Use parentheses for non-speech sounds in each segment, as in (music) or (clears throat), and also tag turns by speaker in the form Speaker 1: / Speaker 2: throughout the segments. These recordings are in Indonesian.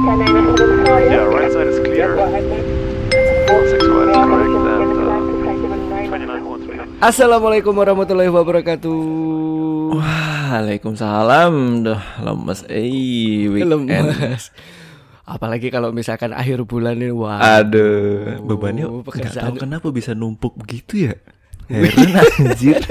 Speaker 1: Yeah, right side is clear. Six one is correct and 29 once we have.
Speaker 2: Assalamualaikum warahmatullahi wabarakatuh.
Speaker 3: Waalaikumsalam. Duh, lemes. Eh, weekend.
Speaker 2: Lemes. Apalagi kalau misalkan akhir bulan ini wah.
Speaker 3: Aduh, bebannya
Speaker 2: Oh,
Speaker 3: nggak
Speaker 2: pekerjaan.
Speaker 3: tahu kenapa bisa numpuk begitu ya. Heran anjir.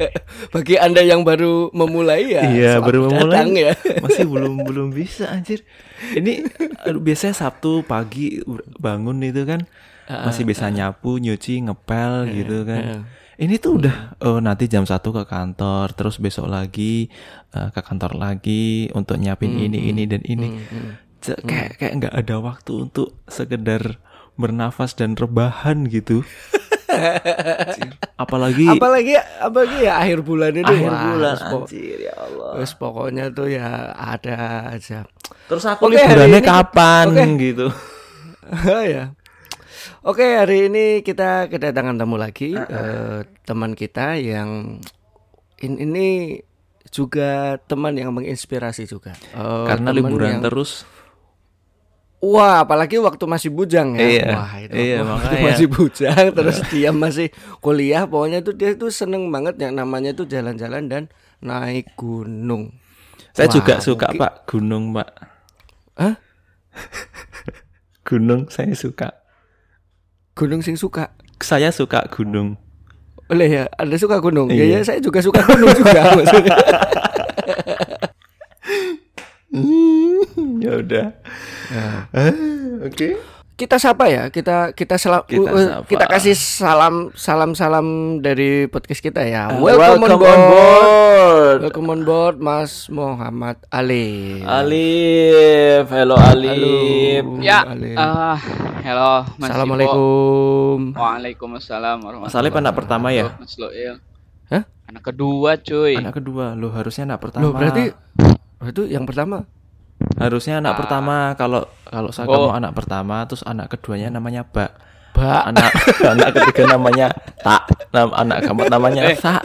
Speaker 3: (laughs)
Speaker 2: Bagi Anda yang baru memulai ya.
Speaker 3: Iya, baru
Speaker 2: datang
Speaker 3: memulai
Speaker 2: ya. (laughs)
Speaker 3: Masih belum belum bisa anjir. Ini aduh, biasanya Sabtu pagi bangun itu kan masih bisa nyapu, nyuci, ngepel gitu kan. Ini tuh udah oh nanti jam satu ke kantor, terus besok lagi eh, ke kantor lagi untuk nyiapin ini ini dan ini. Kayak kayak nggak ada waktu untuk sekedar bernafas dan rebahan gitu. (laughs) Apalagi
Speaker 2: Apalagi apalagi ya akhir bulan ini
Speaker 3: akhir
Speaker 2: wah,
Speaker 3: bulan anjir ya Allah.
Speaker 2: wes pokoknya tuh ya ada aja.
Speaker 3: Terus aku
Speaker 2: hari
Speaker 3: liburannya
Speaker 2: ini-
Speaker 3: kapan
Speaker 2: oke.
Speaker 3: gitu. (laughs)
Speaker 2: ya. Oke, hari ini kita kedatangan tamu lagi eh, teman kita yang in- ini juga teman yang menginspirasi juga. Eh,
Speaker 3: Karena liburan
Speaker 2: yang-
Speaker 3: terus.
Speaker 2: Wah, apalagi waktu masih bujang ya.
Speaker 3: Iya,
Speaker 2: Wah, itu
Speaker 3: iya,
Speaker 2: waktu
Speaker 3: makanya.
Speaker 2: masih bujang terus dia masih kuliah, pokoknya tuh dia tuh seneng banget yang namanya tuh jalan-jalan dan naik gunung.
Speaker 3: Saya
Speaker 2: Wah,
Speaker 3: juga suka
Speaker 2: mungkin-
Speaker 3: Pak gunung Pak.
Speaker 2: Hah? (laughs)
Speaker 3: gunung saya suka.
Speaker 2: Gunung sing suka.
Speaker 3: Saya suka gunung.
Speaker 2: Oleh ya, Anda suka gunung? Ya,
Speaker 3: Iya.
Speaker 2: ya, saya juga suka gunung juga maksudnya. (laughs) (laughs)
Speaker 3: ya udah. Ah, Oke.
Speaker 2: Kita sapa ya, kita kita selam,
Speaker 3: Kita
Speaker 2: uh,
Speaker 3: sapa.
Speaker 2: kita kasih salam salam salam dari podcast kita ya.
Speaker 3: Ah,
Speaker 2: welcome, on, board.
Speaker 3: board.
Speaker 2: Welcome on board Mas Muhammad Ali.
Speaker 3: Alif, hello Alif.
Speaker 2: Halo.
Speaker 4: Ya,
Speaker 2: Alif.
Speaker 4: ah, hello Mas
Speaker 2: Assalamualaikum.
Speaker 4: Ivo. Waalaikumsalam warahmatullahi
Speaker 3: Mas Alif anak pertama ya?
Speaker 4: wabarakatuh, Mas Loil.
Speaker 2: Hah?
Speaker 4: Anak kedua, cuy.
Speaker 3: Anak kedua, lo harusnya anak pertama.
Speaker 2: Loh, berarti itu yang pertama.
Speaker 3: Harusnya anak
Speaker 4: Ah.
Speaker 3: pertama kalau kalau saya
Speaker 4: Oh.
Speaker 3: kamu anak pertama terus anak keduanya namanya Bak.
Speaker 2: Mbak.
Speaker 3: Anak (laughs) anak ketiga namanya Tak. Nam, anak keempat namanya
Speaker 4: Eh.
Speaker 3: Sa.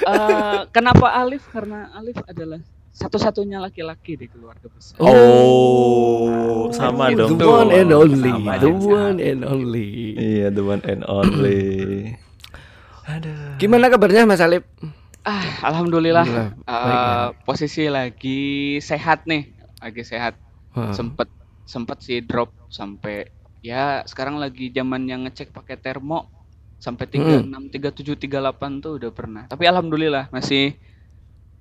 Speaker 4: Eh, kenapa Alif? Karena Alif adalah satu-satunya laki-laki di keluarga besar.
Speaker 3: Oh, sama
Speaker 2: the
Speaker 3: dong.
Speaker 2: one and only,
Speaker 3: Sama
Speaker 2: the
Speaker 3: dong.
Speaker 2: one and only.
Speaker 3: Iya, the one and only. Aduh.
Speaker 2: Gimana kabarnya Mas Alif?
Speaker 4: Ah, alhamdulillah.
Speaker 2: Alhamdulillah, baik ya.
Speaker 4: posisi lagi sehat nih, lagi sehat.
Speaker 2: Wah.
Speaker 4: Sempet sempet sih drop sampai ya sekarang lagi zaman yang ngecek pakai termo sampai 36, 37, 38 tuh udah pernah. Tapi alhamdulillah masih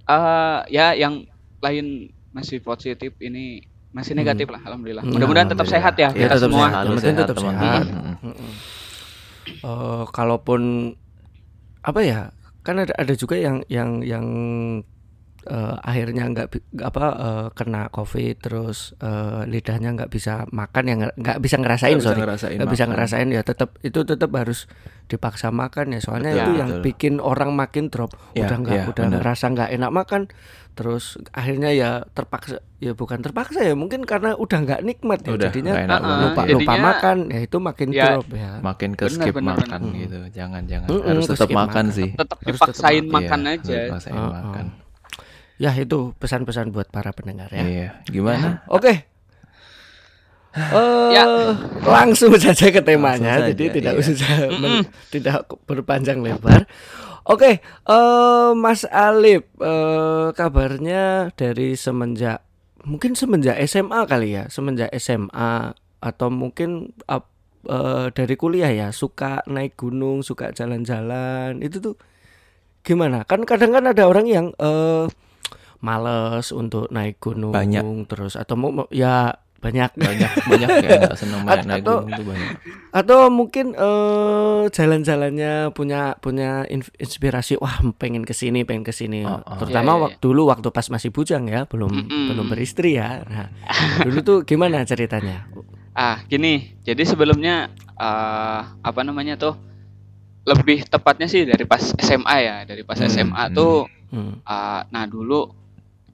Speaker 4: eh ya yang lain masih positif ini masih negatif lah alhamdulillah.
Speaker 2: Hmm,
Speaker 4: Mudah-mudahan tetap sehat ya
Speaker 2: Iya,
Speaker 4: kita
Speaker 2: tetap
Speaker 4: semua.
Speaker 2: sehat. Yang
Speaker 3: sehat,
Speaker 2: tetap
Speaker 3: teman-teman.
Speaker 2: sehat.
Speaker 3: Mm.
Speaker 2: Mm-mm. Eh, kalaupun apa ya kan ada ada juga yang yang yang eh, akhirnya nggak apa eh, kena covid terus eh, lidahnya nggak bisa makan ya nggak bisa ngerasain
Speaker 3: Nggak bisa
Speaker 2: sorry
Speaker 3: ngerasain
Speaker 2: nggak bisa ngerasain ya tetap itu tetap harus dipaksa makan ya soalnya
Speaker 3: Betul,
Speaker 2: itu yang
Speaker 3: betul.
Speaker 2: bikin orang makin drop
Speaker 3: Ya,
Speaker 2: udah nggak
Speaker 3: ya,
Speaker 2: udah
Speaker 3: benar.
Speaker 2: ngerasa nggak enak makan terus akhirnya ya terpaksa ya bukan terpaksa ya mungkin karena udah nggak nikmat ya
Speaker 3: Udah,
Speaker 2: jadinya
Speaker 3: enak banget.
Speaker 2: lupa lupa
Speaker 4: jadinya-
Speaker 2: makan ya itu makin
Speaker 4: Ya,
Speaker 2: drop ya
Speaker 3: Makin ke skip
Speaker 4: benar,
Speaker 3: makan
Speaker 2: benar.
Speaker 3: gitu. Jangan jangan.
Speaker 2: Mm-mm,
Speaker 3: Harus tetap makan
Speaker 2: makan.
Speaker 3: sih.
Speaker 4: Tetap
Speaker 2: Harus
Speaker 4: dipaksain
Speaker 2: tetap
Speaker 4: makan
Speaker 3: Iya,
Speaker 4: aja.
Speaker 3: harus paksain
Speaker 2: Oh,
Speaker 3: makan.
Speaker 2: Ya itu pesan-pesan buat para pendengar ya.
Speaker 3: Iya. Gimana?
Speaker 2: Oke. Eh,
Speaker 4: Ya.
Speaker 2: langsung saja ke temanya.
Speaker 3: Langsung
Speaker 2: Jadi
Speaker 3: saja,
Speaker 2: tidak
Speaker 3: iya.
Speaker 2: usah men- tidak berpanjang lebar. Oke, eh Mas Alif, eh kabarnya dari semenjak mungkin semenjak SMA kali ya, semenjak SMA atau mungkin ap- eh, dari kuliah ya, suka naik gunung, suka jalan-jalan. Itu tuh gimana? Kan kadang kan ada orang yang eh males untuk naik gunung
Speaker 3: Banyak.
Speaker 2: terus atau mau- ya banyak
Speaker 3: Banyak banyak nggak seneng main naik
Speaker 2: Atau-
Speaker 3: gunung tuh banyak.
Speaker 2: atau mungkin eh jalan-jalannya punya punya in- inspirasi wah pengen ke sini pengen ke sini
Speaker 3: Oh, oh.
Speaker 2: terutama
Speaker 4: Iya, iya,
Speaker 2: waktu dulu waktu pas masih bujang ya belum
Speaker 4: Mm-mm.
Speaker 2: belum beristri ya nah dulu tuh gimana ceritanya
Speaker 4: Ah, gini. Jadi sebelumnya eh apa namanya tuh? Lebih tepatnya sih dari pas SMA ya, dari pas
Speaker 3: Hmm,
Speaker 4: SMA
Speaker 3: hmm.
Speaker 4: tuh
Speaker 2: Hmm.
Speaker 4: ah, nah dulu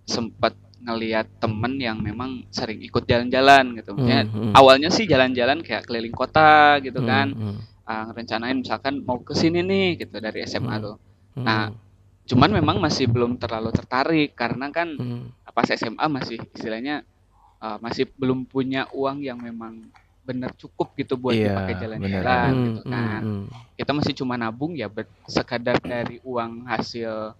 Speaker 4: sempat ngeliat temen yang memang sering ikut jalan-jalan gitu. Maksudnya
Speaker 2: Hmm, hmm.
Speaker 4: awalnya sih jalan-jalan kayak keliling kota gitu
Speaker 2: Hmm,
Speaker 4: kan.
Speaker 2: hmm,
Speaker 4: Ah, ngerencanain misalkan mau ke sini nih gitu dari SMA
Speaker 2: Hmm.
Speaker 4: tuh.
Speaker 2: hmm,
Speaker 4: Nah, Cuman memang masih belum terlalu tertarik karena kan
Speaker 2: hmm,
Speaker 4: pas SMA masih istilahnya uh, masih belum punya uang yang memang benar cukup gitu buat
Speaker 3: Iya,
Speaker 4: dipakai jalan-jalan gitu kan.
Speaker 2: hmm, hmm.
Speaker 4: Kita masih cuma nabung ya sekadar dari uang hasil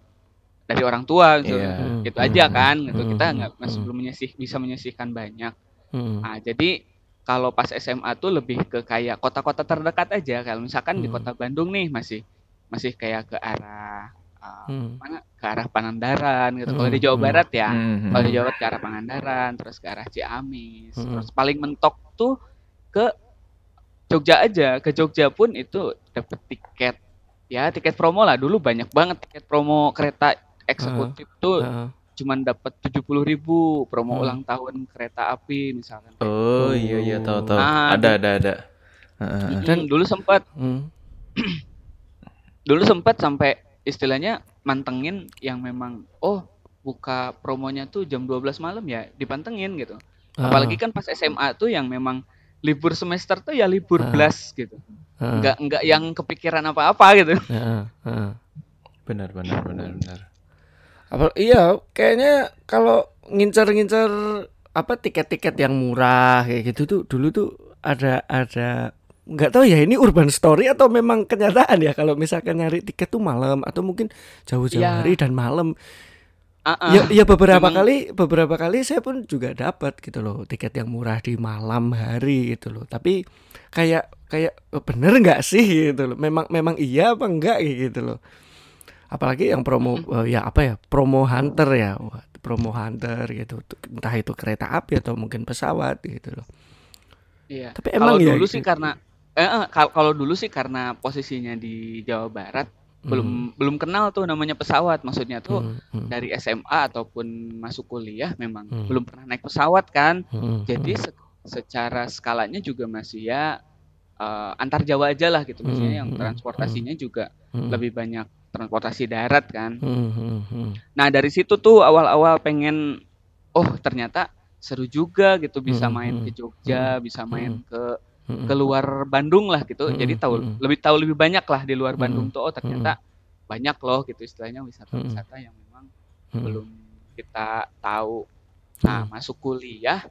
Speaker 4: dari orang tua gitu.
Speaker 2: Hmm,
Speaker 4: Gitu
Speaker 2: hmm,
Speaker 4: aja
Speaker 2: hmm,
Speaker 4: kan gitu.
Speaker 2: hmm,
Speaker 4: Kita
Speaker 2: hmm,
Speaker 4: nggak masih
Speaker 2: hmm.
Speaker 4: belum menyisih bisa menyisihkan banyak.
Speaker 2: Hmm.
Speaker 4: Nah, jadi kalau pas SMA tuh lebih ke kayak kota-kota terdekat aja. Kalau misalkan di
Speaker 2: Hmm.
Speaker 4: kota Bandung nih masih masih kayak ke arah uh,
Speaker 2: Hmm.
Speaker 4: mana ke arah Pangandaran gitu. Kalau di Jawa. Barat ya,
Speaker 3: Hmm,
Speaker 4: kalau di. Jawa Barat ke arah Pangandaran, terus ke arah Ciamis,
Speaker 2: Hmm.
Speaker 4: terus paling mentok tuh ke Jogja aja. Ke Jogja pun itu dapet tiket ya tiket promo lah. Dulu banyak banget tiket promo kereta eksekutif tuh
Speaker 2: Heeh.
Speaker 4: cuman dapat 70.000 ribu promo
Speaker 2: Hmm.
Speaker 4: ulang tahun kereta api misalkan.
Speaker 3: Oh iya iya tahu tahu.
Speaker 4: Ah,
Speaker 3: ada ada ada. Heeh.
Speaker 4: Mm,
Speaker 2: Dan-
Speaker 4: dulu sempat
Speaker 2: Hmm. (clears throat)
Speaker 4: dulu sempat sampai istilahnya mantengin yang memang oh buka promonya tuh jam 12 malam ya dipantengin gitu.
Speaker 2: Ah.
Speaker 4: Apalagi kan pas SMA tuh yang memang libur semester tuh ya libur
Speaker 2: Ah.
Speaker 4: belas gitu.
Speaker 2: Heeh.
Speaker 4: Enggak enggak yang kepikiran apa-apa gitu.
Speaker 2: Heeh, heeh.
Speaker 3: Benar benar benar benar.
Speaker 2: Apa iya kayaknya kalau ngincer-ngincer apa tiket-tiket yang murah kayak gitu tuh dulu tuh ada ada nggak tahu ya ini urban story atau memang kenyataan ya kalau misalkan nyari tiket tuh malam atau mungkin jauh-jauh
Speaker 4: Ya.
Speaker 2: hari dan malam.
Speaker 4: Ah.
Speaker 2: ya ya beberapa
Speaker 4: memang-
Speaker 2: kali beberapa kali saya pun juga dapat gitu loh tiket yang murah di malam hari gitu loh. Tapi kayak kayak eh, bener nggak sih? gitu loh. Memang memang iya apa enggak gitu loh apalagi yang promo eh, ya apa ya promo hunter ya promo hunter gitu entah itu kereta api atau mungkin pesawat gitu loh
Speaker 4: Iya.
Speaker 2: Tapi
Speaker 4: Kalau
Speaker 2: emang ya
Speaker 4: dulu
Speaker 2: gitu.
Speaker 4: sih karena eh, eh, kal- kalau dulu sih karena posisinya di Jawa Barat belum belum kenal tuh namanya pesawat. Maksudnya tuh
Speaker 2: Hmm, hmm,
Speaker 4: dari SMA ataupun masuk kuliah memang
Speaker 2: Hmm.
Speaker 4: belum pernah naik pesawat kan.
Speaker 2: hmm,
Speaker 4: Jadi se- secara skalanya juga masih ya eh, antar Jawa aja lah gitu. Maksudnya
Speaker 2: Hmm,
Speaker 4: yang
Speaker 2: hmm,
Speaker 4: transportasinya juga
Speaker 2: hmm,
Speaker 4: lebih banyak transportasi darat kan.
Speaker 2: hmm, hmm, hmm,
Speaker 4: Nah dari situ tuh awal-awal pengen oh ternyata seru juga gitu bisa
Speaker 2: Hmm,
Speaker 4: main
Speaker 2: hmm,
Speaker 4: ke Jogja, bisa main ke
Speaker 2: hmm,
Speaker 4: keluar Bandung lah gitu. Jadi tahu lebih tahu lebih banyak lah di luar Bandung tuh oh ternyata banyak loh gitu istilahnya wisata-wisata yang memang
Speaker 2: hmm,
Speaker 4: belum kita tahu. Nah,
Speaker 2: Hmm.
Speaker 4: masuk kuliah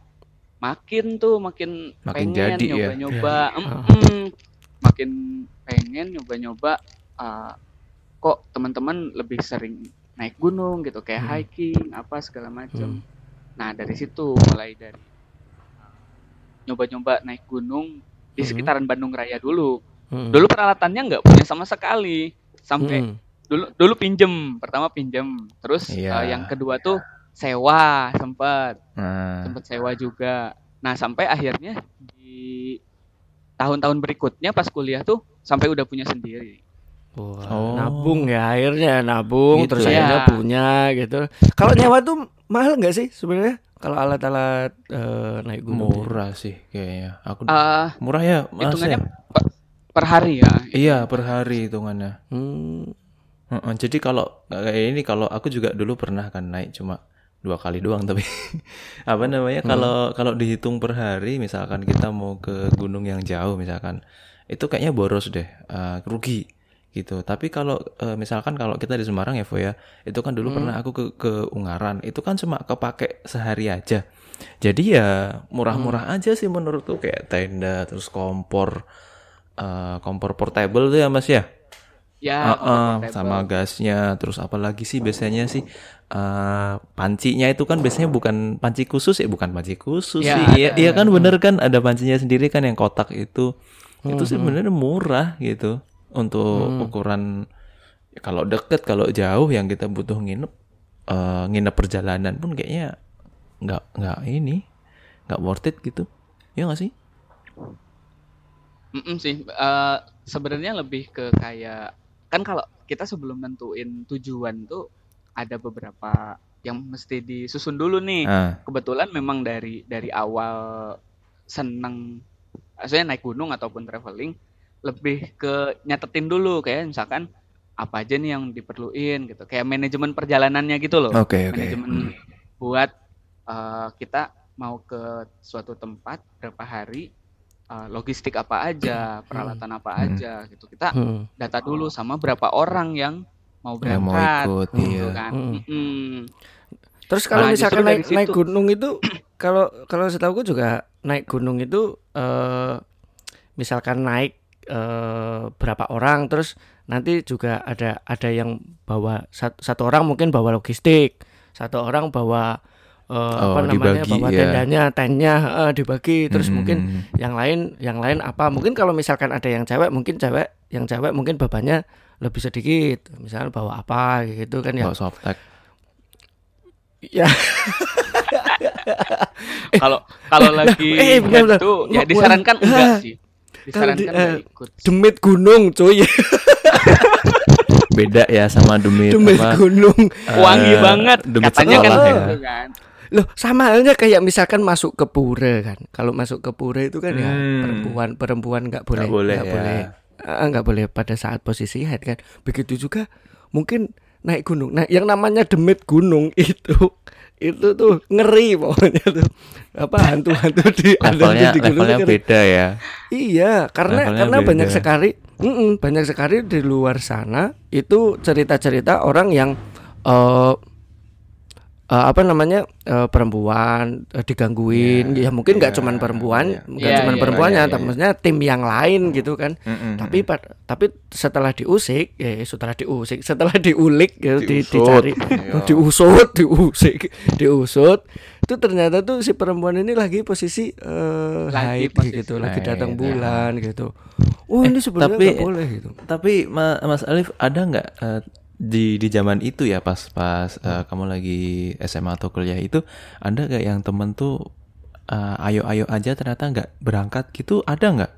Speaker 4: makin tuh makin,
Speaker 3: Makin
Speaker 4: pengen
Speaker 3: ya.
Speaker 4: nyoba-nyoba.
Speaker 2: Ya.
Speaker 4: Mm-mm. Makin pengen nyoba-nyoba ah, kok teman-teman lebih sering naik gunung gitu kayak
Speaker 2: Hmm.
Speaker 4: hiking apa segala macam.
Speaker 2: Hmm.
Speaker 4: Nah, dari situ mulai dari ah, nyoba-nyoba naik gunung di
Speaker 2: Hmm.
Speaker 4: sekitaran Bandung Raya dulu.
Speaker 2: hmm,
Speaker 4: Dulu peralatannya nggak punya sama sekali. Sampai
Speaker 2: hmm,
Speaker 4: dulu dulu pinjem, pertama pinjem. Terus
Speaker 3: Iya.
Speaker 4: eh, yang kedua tuh sewa sempat,
Speaker 3: Nah,
Speaker 4: sempat sewa juga. Nah, sampai akhirnya di tahun-tahun berikutnya pas kuliah tuh sampai udah punya sendiri.
Speaker 2: Wah,
Speaker 3: Oh.
Speaker 2: nabung ya akhirnya nabung
Speaker 3: Gitu
Speaker 2: terus
Speaker 4: ya.
Speaker 2: akhirnya punya gitu. Kalau nyewa tuh mahal nggak sih sebenarnya? Kalau alat-alat eh, naik gunung.
Speaker 3: murah sih kayaknya. Aku
Speaker 4: Eh,
Speaker 3: murah ya, Mas
Speaker 4: hitungannya
Speaker 3: ya?
Speaker 4: per, per hari ya.
Speaker 3: Iya, per hari hitungannya.
Speaker 2: Hmm,
Speaker 3: Heeh, jadi kalau kayak ini kalau aku juga dulu pernah kan naik cuma dua kali doang tapi (laughs) apa namanya kalau kalau dihitung per hari misalkan kita mau ke gunung yang jauh misalkan itu kayaknya boros deh eh, rugi gitu. Tapi kalau eh, misalkan kalau kita di Semarang ya Vo ya itu kan dulu pernah aku ke ke Ungaran itu kan cuma kepake sehari aja. Jadi ya murah-murah aja sih menurutku kayak tenda terus kompor eh, kompor portable tuh ya Mas ya?
Speaker 4: Ya,
Speaker 3: ah,
Speaker 4: portable.
Speaker 3: sama gasnya terus apa lagi sih biasanya sih eh pancinya itu kan biasanya bukan panci khusus ya bukan panci khusus
Speaker 4: Ya,
Speaker 3: sih. iya iya kan bener kan ada pancinya sendiri kan yang kotak itu. Itu
Speaker 4: Hmm,
Speaker 3: sih sebenarnya murah gitu untuk ukuran ya kalau deket kalau jauh yang kita butuh nginep eh nginep perjalanan pun kayaknya nggak nggak ini nggak worth it gitu. Ya nggak sih?
Speaker 4: Mm-mm sih, eh, sebenarnya lebih ke kayak kan kalau kita sebelum nentuin tujuan tuh ada beberapa yang mesti disusun dulu nih.
Speaker 3: ah.
Speaker 4: Kebetulan memang dari dari awal seneng, maksudnya naik gunung ataupun traveling lebih ke nyatetin dulu kayak misalkan apa aja nih yang diperluin gitu, kayak manajemen perjalanannya gitu loh.
Speaker 3: oke oke
Speaker 4: Manajemen buat eh, kita mau ke suatu tempat berapa hari, eh, logistik apa aja, peralatan apa
Speaker 3: Hmm.
Speaker 4: aja gitu. Kita
Speaker 2: hmm,
Speaker 4: data dulu sama berapa orang yang mau
Speaker 3: Yang mau
Speaker 4: berangkat
Speaker 3: ikut,
Speaker 4: gitu
Speaker 3: iya.
Speaker 4: kan.
Speaker 2: Hmm.
Speaker 4: Mm-mm.
Speaker 2: Terus kalau
Speaker 4: Nah,
Speaker 2: misalkan naik naik gunung itu kalau kalau setahuku juga naik gunung itu eh misalkan naik eh berapa orang terus nanti juga ada ada yang bawa satu, satu orang mungkin bawa logistik, satu orang bawa eh, apa
Speaker 3: Oh,
Speaker 2: namanya
Speaker 3: dibagi,
Speaker 2: bawa
Speaker 3: ya.
Speaker 2: tendanya, tentnya eh, dibagi terus
Speaker 3: Mm-mm.
Speaker 2: mungkin yang lain yang lain apa mungkin kalau misalkan ada yang cewek mungkin cewek yang cewek mungkin bebannya lebih sedikit misalnya bawa apa gitu kan ya ya (laughs)
Speaker 4: Kalau kalau lagi
Speaker 2: eh, bentar, bentar.
Speaker 4: itu ya disarankan enggak sih.
Speaker 2: Kalau
Speaker 4: Disarankan
Speaker 2: di- eh,
Speaker 4: ikut.
Speaker 2: demit gunung cuy
Speaker 3: Beda ya sama demit,
Speaker 2: demit
Speaker 3: apa,
Speaker 2: gunung
Speaker 3: eh,
Speaker 4: Wangi banget
Speaker 3: demit
Speaker 4: katanya kan
Speaker 3: ya.
Speaker 4: gitu kan.
Speaker 2: loh sama halnya kayak misalkan masuk ke pura kan kalau masuk ke pura itu kan ya
Speaker 3: Hmm.
Speaker 2: perempuan perempuan nggak boleh
Speaker 3: Nggak boleh,
Speaker 2: nggak
Speaker 3: ya.
Speaker 2: boleh nggak boleh pada saat posisi head kan begitu juga mungkin naik gunung nah yang namanya demit gunung (laughs) itu itu tuh ngeri pokoknya tuh apa hantu-hantu di ada
Speaker 3: Levelnya
Speaker 2: di gunung
Speaker 3: levelnya
Speaker 2: ngeri.
Speaker 3: beda ya.
Speaker 2: Iya, karena
Speaker 3: Levelnya
Speaker 2: karena
Speaker 3: beda.
Speaker 2: banyak sekali, mm-mm, banyak sekali di luar sana itu cerita-cerita orang yang eh eh, apa namanya eh, perempuan eh, digangguin,
Speaker 3: Iya,
Speaker 2: ya mungkin nggak
Speaker 3: iya,
Speaker 2: cuman perempuan,
Speaker 3: iya.
Speaker 2: nggak
Speaker 4: Iya,
Speaker 2: cuman
Speaker 4: iya,
Speaker 2: perempuannya,
Speaker 3: iya,
Speaker 2: tapi
Speaker 3: iya.
Speaker 2: maksudnya tim yang lain gitu kan.
Speaker 3: Mm-mm.
Speaker 2: Tapi pad- tapi setelah diusik, ya setelah diusik, setelah diulik, ya, di- dicari,
Speaker 3: Iya. (laughs)
Speaker 2: diusut, diusik, diusut, itu ternyata tuh si perempuan ini lagi posisi eh,
Speaker 4: Lagi
Speaker 2: haid
Speaker 4: posisi
Speaker 2: gitu, lagi
Speaker 3: haid,
Speaker 2: datang
Speaker 3: ya.
Speaker 2: bulan gitu. Oh ini sebenarnya
Speaker 3: tapi-
Speaker 2: nggak boleh gitu.
Speaker 3: Tapi Ma- Mas Alif ada nggak eh, di di zaman itu ya pas pas eh, kamu lagi SMA atau kuliah itu ada nggak yang temen tuh eh, ayo-ayo aja ternyata nggak berangkat gitu ada nggak?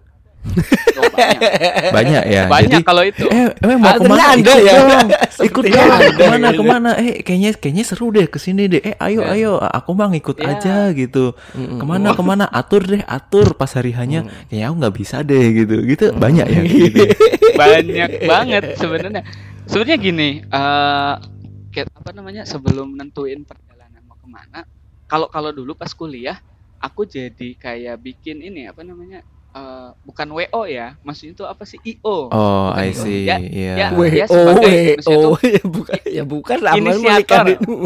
Speaker 4: Oh, banyak. (laughs)
Speaker 3: Banyak ya.
Speaker 4: Banyak
Speaker 3: Jadi
Speaker 4: kalau itu.
Speaker 3: eh emang mau
Speaker 2: Ah,
Speaker 3: ke mana?
Speaker 2: ternyata
Speaker 3: Ikut
Speaker 2: ada ya.
Speaker 3: dong. (laughs) Ikut dong.
Speaker 2: Ke
Speaker 3: mana
Speaker 2: ke
Speaker 3: mana? Eh kayaknya kayaknya seru deh ke sini deh. Eh ayo
Speaker 4: Ya.
Speaker 3: ayo aku mah ngikut
Speaker 4: Ya.
Speaker 3: aja gitu. Ke mana ke mana? Atur deh atur pas hari hanya. Kayaknya aku nggak bisa deh gitu. Gitu banyak ya. Gitu. (laughs)
Speaker 4: banyak banget sebenarnya sebenarnya gini eh kayak apa namanya sebelum nentuin perjalanan mau ke mana kalau kalau dulu pas kuliah aku jadi kayak bikin ini apa namanya eh, bukan wo ya maksudnya itu apa sih io
Speaker 3: Oh,
Speaker 4: Bukan
Speaker 3: I
Speaker 4: io.
Speaker 3: see.
Speaker 4: Ya,
Speaker 3: Iya.
Speaker 4: ya.
Speaker 2: W
Speaker 4: dia
Speaker 2: O
Speaker 4: sebagai
Speaker 2: W
Speaker 4: manusia
Speaker 2: O (laughs) ya bukan ya bukan
Speaker 4: Inisiator.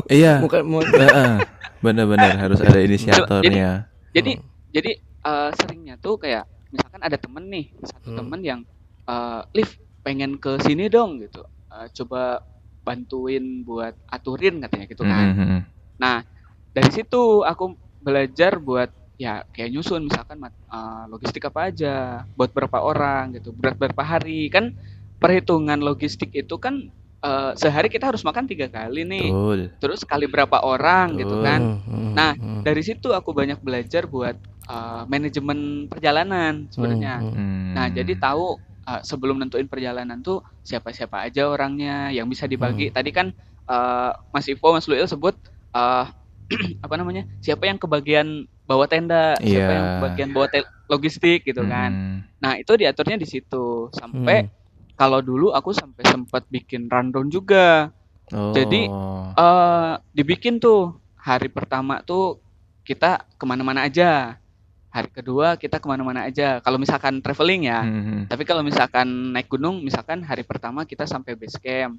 Speaker 3: Iya.
Speaker 2: bukan mau
Speaker 3: Heeh. Benar-benar harus ada inisiatornya.
Speaker 4: jadi jadi eh, seringnya tuh kayak misalkan ada temen nih satu
Speaker 2: Hmm.
Speaker 4: temen yang eh lift pengen ke sini dong gitu Eh, coba bantuin buat aturin katanya gitu kan
Speaker 3: Mhm.
Speaker 4: Nah, dari situ aku belajar buat ya kayak nyusun misalkan eh, logistik apa aja, buat berapa orang gitu, berat berapa hari kan perhitungan logistik itu kan eh, sehari kita harus makan tiga kali nih,
Speaker 3: Betul.
Speaker 4: terus kali berapa orang gitu
Speaker 3: Betul.
Speaker 4: kan.
Speaker 2: Hmm,
Speaker 4: Nah, dari situ aku banyak belajar buat eh, manajemen perjalanan sebenarnya.
Speaker 3: Hmm.
Speaker 4: Nah, jadi tahu uh, sebelum nentuin perjalanan tuh siapa-siapa aja orangnya yang bisa dibagi.
Speaker 2: Hmm.
Speaker 4: Tadi kan uh, Mas Ivo, Mas Luil sebut uh, (clears throat) apa namanya? Siapa yang kebagian bawa tenda, siapa
Speaker 3: Iya.
Speaker 4: yang kebagian bawa logistik gitu kan.
Speaker 3: Hmm.
Speaker 4: Nah, itu diaturnya di situ. Sampai kalau dulu aku sampai sempat bikin rundown juga.
Speaker 3: Oh.
Speaker 4: Jadi, eh dibikin tuh hari pertama tuh kita ke mana-mana aja. Hari kedua kita ke mana-mana aja. Kalau misalkan traveling ya.
Speaker 3: Mhm.
Speaker 4: Tapi kalau misalkan naik gunung, misalkan hari pertama kita sampai base camp.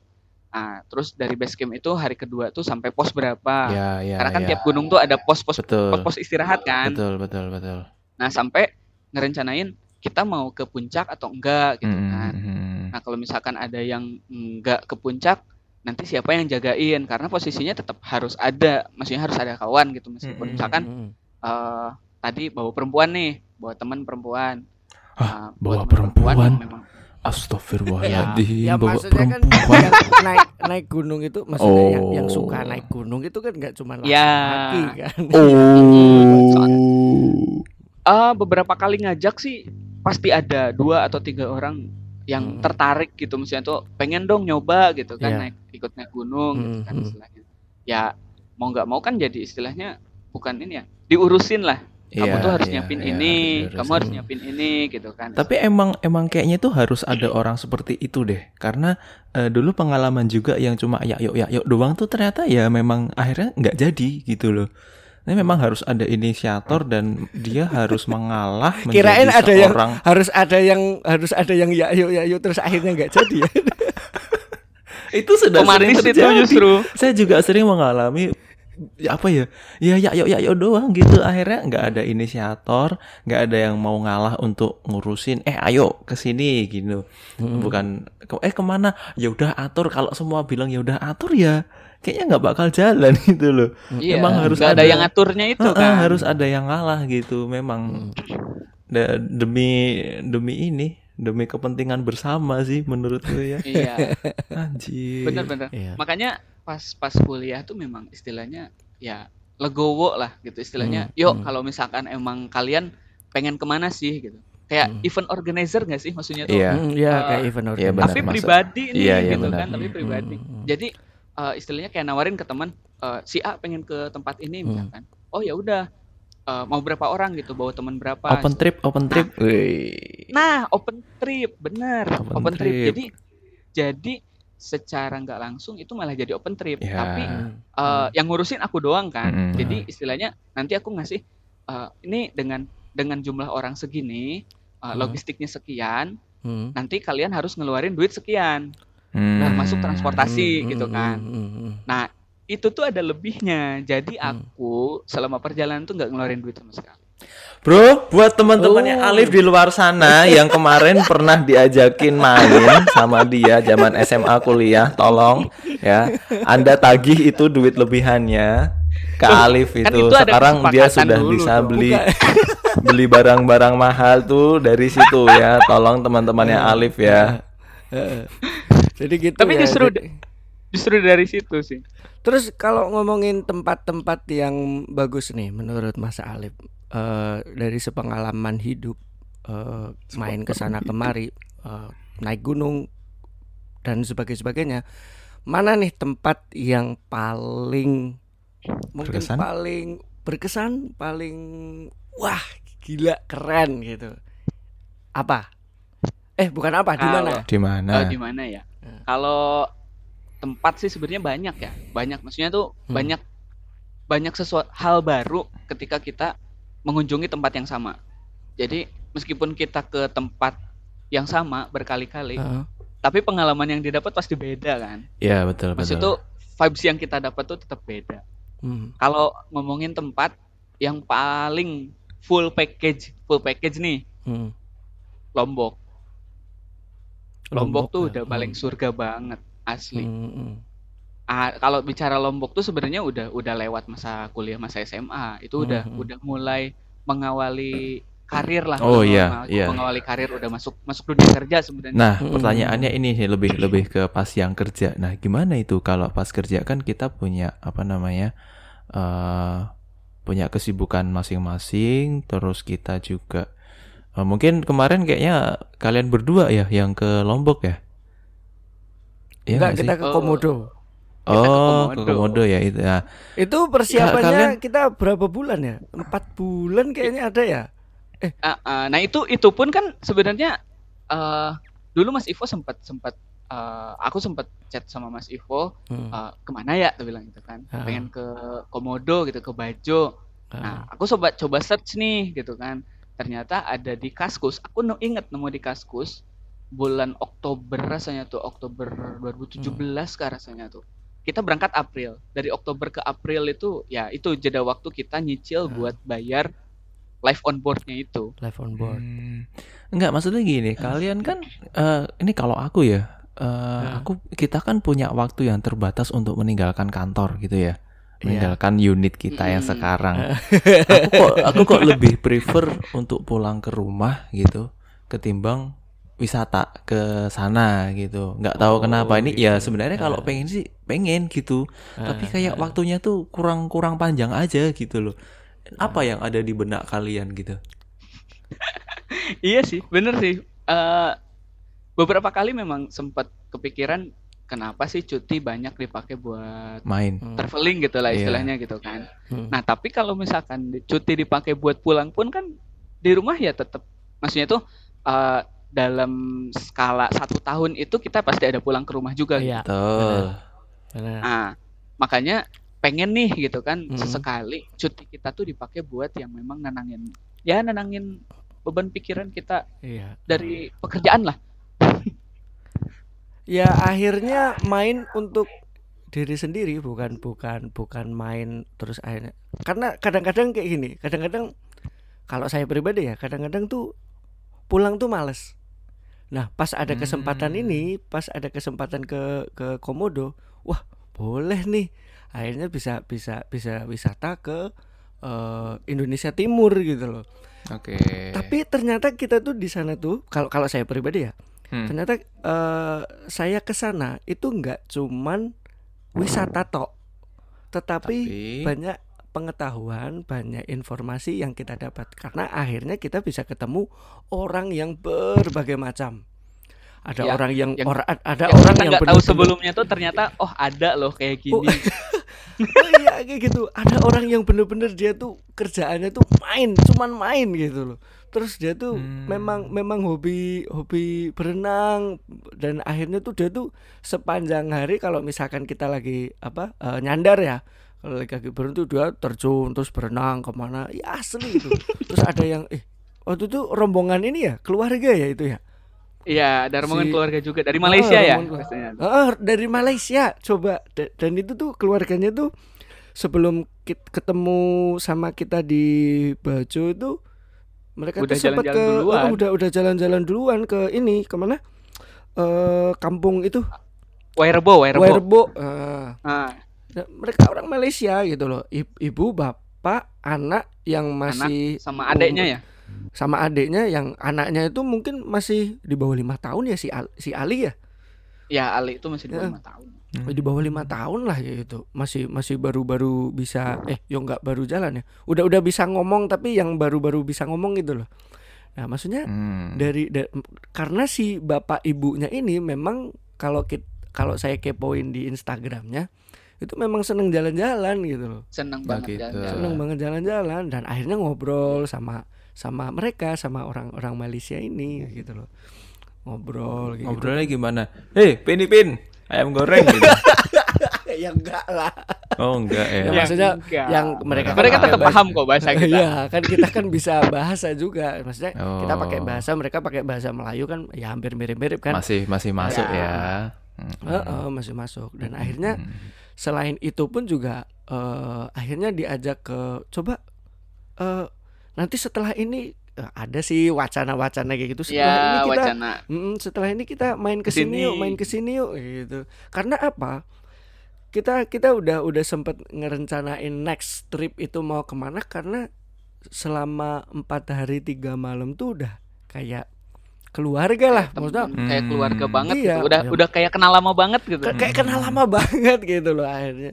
Speaker 4: Nah, terus dari base camp itu hari kedua tuh sampai pos berapa.
Speaker 3: ya, ya,
Speaker 4: Karena kan
Speaker 3: ya.
Speaker 4: tiap gunung tuh ada pos-pos pos-pos istirahat kan.
Speaker 3: Betul, betul, betul.
Speaker 4: Nah, sampai ngerencanain kita mau ke puncak atau enggak gitu
Speaker 3: Mhm,
Speaker 4: kan.
Speaker 3: mhm.
Speaker 4: Nah, kalau misalkan ada yang enggak ke puncak, nanti siapa yang jagain? Karena posisinya tetap harus ada, maksudnya harus ada kawan gitu meskipun
Speaker 3: Mm-mm.
Speaker 4: misalkan
Speaker 2: Hmm.
Speaker 4: Tadi bawa perempuan nih, bawa teman perempuan.
Speaker 3: Hah,
Speaker 4: Nah,
Speaker 3: bawa
Speaker 4: perempuan
Speaker 3: perempuan?
Speaker 4: memang
Speaker 3: Astagfirullahaladzim,
Speaker 2: ya
Speaker 3: bawa
Speaker 2: maksudnya kan
Speaker 3: perempuan.
Speaker 2: yang naik naik gunung itu maksudnya yang, yang
Speaker 3: Oh.
Speaker 2: suka naik gunung itu kan nggak cuma
Speaker 4: Ya.
Speaker 2: laki kan
Speaker 3: Oh.
Speaker 4: eh beberapa kali ngajak sih pasti ada dua atau tiga orang yang
Speaker 2: Hmm.
Speaker 4: tertarik gitu misalnya tuh pengen dong nyoba gitu kan
Speaker 2: Iya.
Speaker 4: naik ikut naik gunung gitu kan
Speaker 2: Hmm.
Speaker 4: istilahnya. Ya mau nggak mau kan jadi istilahnya bukan ini ya diurusin lah. Kamu
Speaker 3: Iya,
Speaker 4: tuh harus
Speaker 3: iya,
Speaker 4: nyiapin
Speaker 3: iya,
Speaker 4: ini,
Speaker 3: harus
Speaker 4: kamu harus nyiapin ini gitu kan.
Speaker 3: Tapi emang emang kayaknya tuh harus ada orang seperti itu deh. Karena eh, dulu pengalaman juga yang cuma ya yuk ya yuk doang tuh ternyata ya memang akhirnya nggak jadi gitu loh. Ini memang harus ada inisiator dan dia harus mengalah (laughs) menjadi
Speaker 2: kirain ada yang harus ada yang harus ada yang ya yuk ya yuk terus akhirnya nggak jadi ya (laughs)
Speaker 3: itu sudah sering
Speaker 4: Romantis itu
Speaker 3: terjadi.
Speaker 4: justru.
Speaker 3: Saya juga sering mengalami ya apa ya? Ya ya ya ya, ya doang gitu. Akhirnya nggak ada inisiator nggak ada yang mau ngalah untuk ngurusin eh ayo ke sini gitu. Bukan ke- eh ke mana? Ya udah atur. Kalau semua bilang ya udah atur ya kayaknya nggak bakal jalan (laughs) gitu loh.
Speaker 4: Iya,
Speaker 3: emang harus
Speaker 4: nggak ada, yang aturnya itu kan.
Speaker 3: harus ada yang ngalah gitu. Memang Da- demi demi ini demi kepentingan bersama sih menurut gue ya.
Speaker 4: Iya, (laughs)
Speaker 3: anjir.
Speaker 4: Bener-bener.
Speaker 2: Iya.
Speaker 4: Makanya pas pas kuliah tuh memang istilahnya ya legowo lah gitu istilahnya. Yuk kalau misalkan emang kalian pengen ke mana sih gitu. Kayak event organizer nggak sih maksudnya tuh?
Speaker 3: Iya.
Speaker 2: Hmm, ya
Speaker 4: Eh,
Speaker 2: kayak event
Speaker 3: iya,
Speaker 2: organizer.
Speaker 3: benar,
Speaker 4: tapi pribadi nih
Speaker 3: Iya, iya,
Speaker 4: gitu
Speaker 3: benar.
Speaker 4: kan, tapi pribadi.
Speaker 2: Hmm.
Speaker 4: Jadi eh, istilahnya kayak nawarin ke teman eh, si A pengen ke tempat ini
Speaker 2: Hmm.
Speaker 4: misalkan. Oh ya udah eh, mau berapa orang gitu, bawa teman berapa.
Speaker 3: open trip open trip Wih.
Speaker 4: Nah, open trip, bener.
Speaker 3: Open
Speaker 4: Open, trip.
Speaker 3: trip.
Speaker 4: Jadi jadi secara nggak langsung itu malah jadi open trip.
Speaker 3: Ya.
Speaker 4: Tapi eh, yang ngurusin aku doang kan.
Speaker 3: Mm-mm.
Speaker 4: Jadi istilahnya nanti aku ngasih eh, ini dengan dengan jumlah orang segini, eh,
Speaker 2: Hmm.
Speaker 4: logistiknya sekian,
Speaker 2: Hmm.
Speaker 4: nanti kalian harus ngeluarin duit sekian.
Speaker 3: Hmm.
Speaker 4: Termasuk transportasi
Speaker 2: Hmm,
Speaker 4: gitu kan.
Speaker 2: hmm.
Speaker 4: Nah, itu tuh ada lebihnya. Jadi aku selama perjalanan tuh nggak ngeluarin duit sama sekali.
Speaker 3: Bro, buat teman-temannya
Speaker 2: Oh.
Speaker 3: Alif di luar sana yang kemarin pernah diajakin main sama dia zaman SMA kuliah, tolong ya, Anda tagih itu duit lebihannya ke Alif
Speaker 4: kan
Speaker 3: itu.
Speaker 4: itu ada
Speaker 3: Sekarang dia sudah
Speaker 4: dulu
Speaker 3: bisa
Speaker 4: dong.
Speaker 3: beli (laughs) beli barang-barang mahal tuh dari situ ya. Tolong teman-temannya Alif ya. (laughs)
Speaker 2: Jadi gitu
Speaker 4: Tapi
Speaker 2: ya.
Speaker 4: justru
Speaker 2: Jadi-
Speaker 4: Justru dari situ sih.
Speaker 2: Terus kalau ngomongin tempat-tempat yang bagus nih menurut Mas Alif eh, dari sepengalaman hidup eh, main ke sana kemari eh, naik gunung dan sebagainya sebagainya mana nih tempat yang paling mungkin
Speaker 3: Berkesan?
Speaker 2: paling berkesan paling wah gila keren gitu apa eh bukan apa di mana
Speaker 3: Di mana?
Speaker 4: Oh, di mana ya? Kalau tempat sih sebenarnya banyak ya. Banyak maksudnya tuh
Speaker 2: Hmm.
Speaker 4: banyak banyak sesuatu hal baru ketika kita mengunjungi tempat yang sama. Jadi meskipun kita ke tempat yang sama berkali-kali,
Speaker 2: Heeh.
Speaker 4: tapi pengalaman yang didapat pasti beda kan.
Speaker 3: Ya betul
Speaker 4: Maksud
Speaker 3: betul.
Speaker 4: tuh vibes yang kita dapat tuh tetap beda.
Speaker 2: Hmm.
Speaker 4: Kalau ngomongin tempat yang paling full package, full package nih,
Speaker 2: Hmm.
Speaker 4: Lombok. Lombok, tuh
Speaker 2: ya.
Speaker 4: udah paling
Speaker 2: Hmm.
Speaker 4: surga banget, asli.
Speaker 2: Hmm, hmm.
Speaker 4: Ah, kalau bicara Lombok tuh sebenarnya udah udah lewat masa kuliah masa SMA itu udah
Speaker 2: Mhm.
Speaker 4: udah mulai mengawali karir lah
Speaker 3: Oh, iya, iya.
Speaker 4: mengawali karir udah masuk masuk dunia kerja sebenarnya
Speaker 3: Nah,
Speaker 2: Mm-mm.
Speaker 3: pertanyaannya ini sih lebih lebih ke pas yang kerja. Nah, gimana itu kalau pas kerja kan kita punya apa namanya? eh punya kesibukan masing-masing, terus kita juga eh, mungkin kemarin kayaknya kalian berdua ya yang ke Lombok ya? Iya
Speaker 2: Enggak
Speaker 3: nggak
Speaker 2: kita
Speaker 3: sih?
Speaker 2: ke
Speaker 4: Oh.
Speaker 2: Komodo.
Speaker 4: Kita
Speaker 3: Oh, ke
Speaker 4: Komodo.
Speaker 3: Komodo ya itu ya.
Speaker 2: Itu persiapannya
Speaker 3: kalian-
Speaker 2: kita berapa bulan ya? Empat bulan kayaknya ada ya.
Speaker 4: Ah, ah, nah itu itu pun kan sebenarnya eh dulu Mas Ivo sempat sempat eh, aku sempat chat sama Mas Ivo
Speaker 2: Hmm.
Speaker 4: eh, ke mana ya tuh bilang gitu kan
Speaker 2: Ah.
Speaker 4: pengen ke Komodo gitu ke Bajo Nah, aku coba coba search nih gitu kan. Ternyata ada di Kaskus. Aku no, inget nemu di Kaskus bulan Oktober rasanya tuh Oktober 2017 kah rasanya tuh. Kita berangkat April. Dari Oktober ke April itu ya itu jeda waktu kita nyicil buat bayar live on boardnya itu.
Speaker 2: live on board.
Speaker 3: Hmm. Enggak, maksudnya gini, kalian kan eh, ini kalau aku ya, eh,
Speaker 2: Nah.
Speaker 3: aku kita kan punya waktu yang terbatas untuk meninggalkan kantor gitu ya.
Speaker 2: Iya.
Speaker 3: Meninggalkan unit kita yang sekarang. aku kok aku kok lebih prefer untuk pulang ke rumah gitu ketimbang wisata ke sana gitu. Nggak tahu
Speaker 2: Oh,
Speaker 3: kenapa ini ya
Speaker 2: gitu.
Speaker 3: sebenarnya kalau
Speaker 2: Ah.
Speaker 3: pengen sih pengen gitu. Tapi
Speaker 2: Ah,
Speaker 3: kayak
Speaker 2: ah.
Speaker 3: waktunya tuh kurang-kurang panjang aja gitu loh. Apa yang ada di benak kalian gitu? (laughs)
Speaker 4: iya sih, bener sih. Eh beberapa kali memang sempat kepikiran kenapa sih cuti banyak dipakai buat
Speaker 3: Main.
Speaker 2: Hmm.
Speaker 4: traveling gitu lah
Speaker 3: Iya.
Speaker 4: istilahnya gitu kan.
Speaker 2: Hmm.
Speaker 4: Nah, tapi kalau misalkan cuti dipakai buat pulang pun kan di rumah ya tetap maksudnya tuh eh, dalam skala satu tahun itu kita pasti ada pulang ke rumah juga. gitu.
Speaker 2: Iya.
Speaker 3: Betul.
Speaker 2: Benar.
Speaker 4: Nah, makanya pengen nih gitu kan
Speaker 2: Mhm.
Speaker 4: sesekali cuti kita tuh dipakai buat yang memang nenangin ya nenangin beban pikiran kita
Speaker 2: Iya.
Speaker 4: dari pekerjaan lah.
Speaker 2: Ya akhirnya main untuk diri sendiri bukan bukan bukan main terus akhirnya karena kadang-kadang kayak gini kadang-kadang kalau saya pribadi ya kadang-kadang tuh pulang tuh males nah pas ada kesempatan
Speaker 3: Hmm.
Speaker 2: ini pas ada kesempatan ke ke komodo wah boleh nih akhirnya bisa bisa bisa wisata ke eh, Indonesia Timur gitu loh
Speaker 3: Oke.
Speaker 2: tapi ternyata kita tuh di sana tuh kalau kalau saya pribadi ya
Speaker 3: Hmm.
Speaker 2: ternyata eh, saya ke sana itu nggak cuman wisata tok tetapi
Speaker 3: Tapi-
Speaker 2: banyak pengetahuan banyak informasi yang kita dapat karena akhirnya kita bisa ketemu orang yang berbagai macam ada
Speaker 4: Ya,
Speaker 2: orang yang,
Speaker 4: yang-
Speaker 2: ora- ada
Speaker 4: Yang
Speaker 2: orang yang
Speaker 4: tahu sebelumnya tuh ternyata oh ada loh kayak gini.
Speaker 2: Oh. (laughs) oh iya kayak gitu ada orang yang bener-bener dia tuh kerjaannya tuh main cuman main gitu loh terus dia tuh
Speaker 3: Hmm.
Speaker 2: memang memang hobi hobi berenang dan akhirnya tuh dia tuh sepanjang hari kalau misalkan kita lagi apa eh, nyandar ya kalau lagi berenang tuh dia terjun terus berenang ke mana? Ya asli itu. (laughs) Terus ada yang eh waktu itu rombongan ini ya keluarga ya itu ya?
Speaker 4: Iya, ada rombongan
Speaker 2: Si-
Speaker 4: keluarga juga. Dari Malaysia
Speaker 2: Ah,
Speaker 4: ya.
Speaker 2: rombongan. Ah, dari Malaysia coba. Da- dan itu tuh keluarganya tuh sebelum ketemu sama kita di Bajo itu mereka
Speaker 4: Udah
Speaker 2: tuh sempat ke
Speaker 4: duluan.
Speaker 2: oh, udah udah jalan-jalan duluan ke ini ke mana eh kampung itu.
Speaker 4: Wairebo, Wairebo.
Speaker 2: Wairebo Ah,
Speaker 4: Ah,
Speaker 2: nah, mereka orang Malaysia gitu loh I- ibu bapak anak yang masih
Speaker 4: sama adeknya ya.
Speaker 2: sama adiknya yang anaknya itu mungkin masih di bawah lima tahun ya si Al- si Ali ya
Speaker 4: Ya Ali itu masih di bawah
Speaker 2: Ya.
Speaker 4: lima tahun.
Speaker 3: Hmm.
Speaker 2: di bawah lima tahun lah ya itu masih masih baru-baru bisa eh yo nggak baru jalan ya udah udah bisa ngomong tapi yang baru-baru bisa ngomong gitu loh nah maksudnya
Speaker 3: Hmm.
Speaker 2: dari da- karena si bapak ibunya ini memang kalau kit kalau saya kepoin di Instagramnya itu memang seneng jalan-jalan gitu loh
Speaker 4: Seneng
Speaker 3: Oh,
Speaker 4: banget
Speaker 3: gitu.
Speaker 4: jalan-jalan.
Speaker 2: seneng banget jalan-jalan dan akhirnya ngobrol sama sama mereka sama orang-orang Malaysia ini gitu loh ngobrol gitu
Speaker 3: Ngobrolnya gimana? Hei, Pin Pin, ayam goreng gitu. (laughs)
Speaker 2: ya enggak lah
Speaker 3: Oh enggak ya.
Speaker 2: Ya,
Speaker 4: Ya,
Speaker 2: maksudnya
Speaker 4: enggak.
Speaker 2: yang mereka kan
Speaker 4: Mereka
Speaker 2: pakai
Speaker 4: tetap paham kok bahasa (laughs) kita.
Speaker 2: Iya, kan kita kan bisa bahasa juga. Maksudnya kita pakai
Speaker 3: Oh.
Speaker 2: bahasa, mereka pakai bahasa Melayu kan ya hampir mirip-mirip kan.
Speaker 3: Masih masih masuk
Speaker 2: Ya.
Speaker 3: ya. Hmm.
Speaker 2: Heeh, masih masuk. Dan akhirnya selain itu pun juga eh, akhirnya diajak ke coba eh, nanti setelah ini eh, ada sih wacana-wacana kayak gitu. Setelah ini
Speaker 4: Ya,
Speaker 2: kita
Speaker 4: wacana.
Speaker 2: Mm, setelah ini kita main ke sini yuk, main ke sini yuk gitu. Karena apa? Kita kita udah udah sempet ngerencanain next trip itu mau ke mana karena selama empat hari tiga malam tuh udah kayak keluarga lah, maksudnya
Speaker 4: Temen, kayak keluarga
Speaker 3: Hmm.
Speaker 4: banget
Speaker 2: Iya.
Speaker 4: gitu. Udah
Speaker 2: Ya.
Speaker 4: udah kayak kenal lama banget gitu.
Speaker 2: Ka- kayak kenal lama banget gitu loh akhirnya.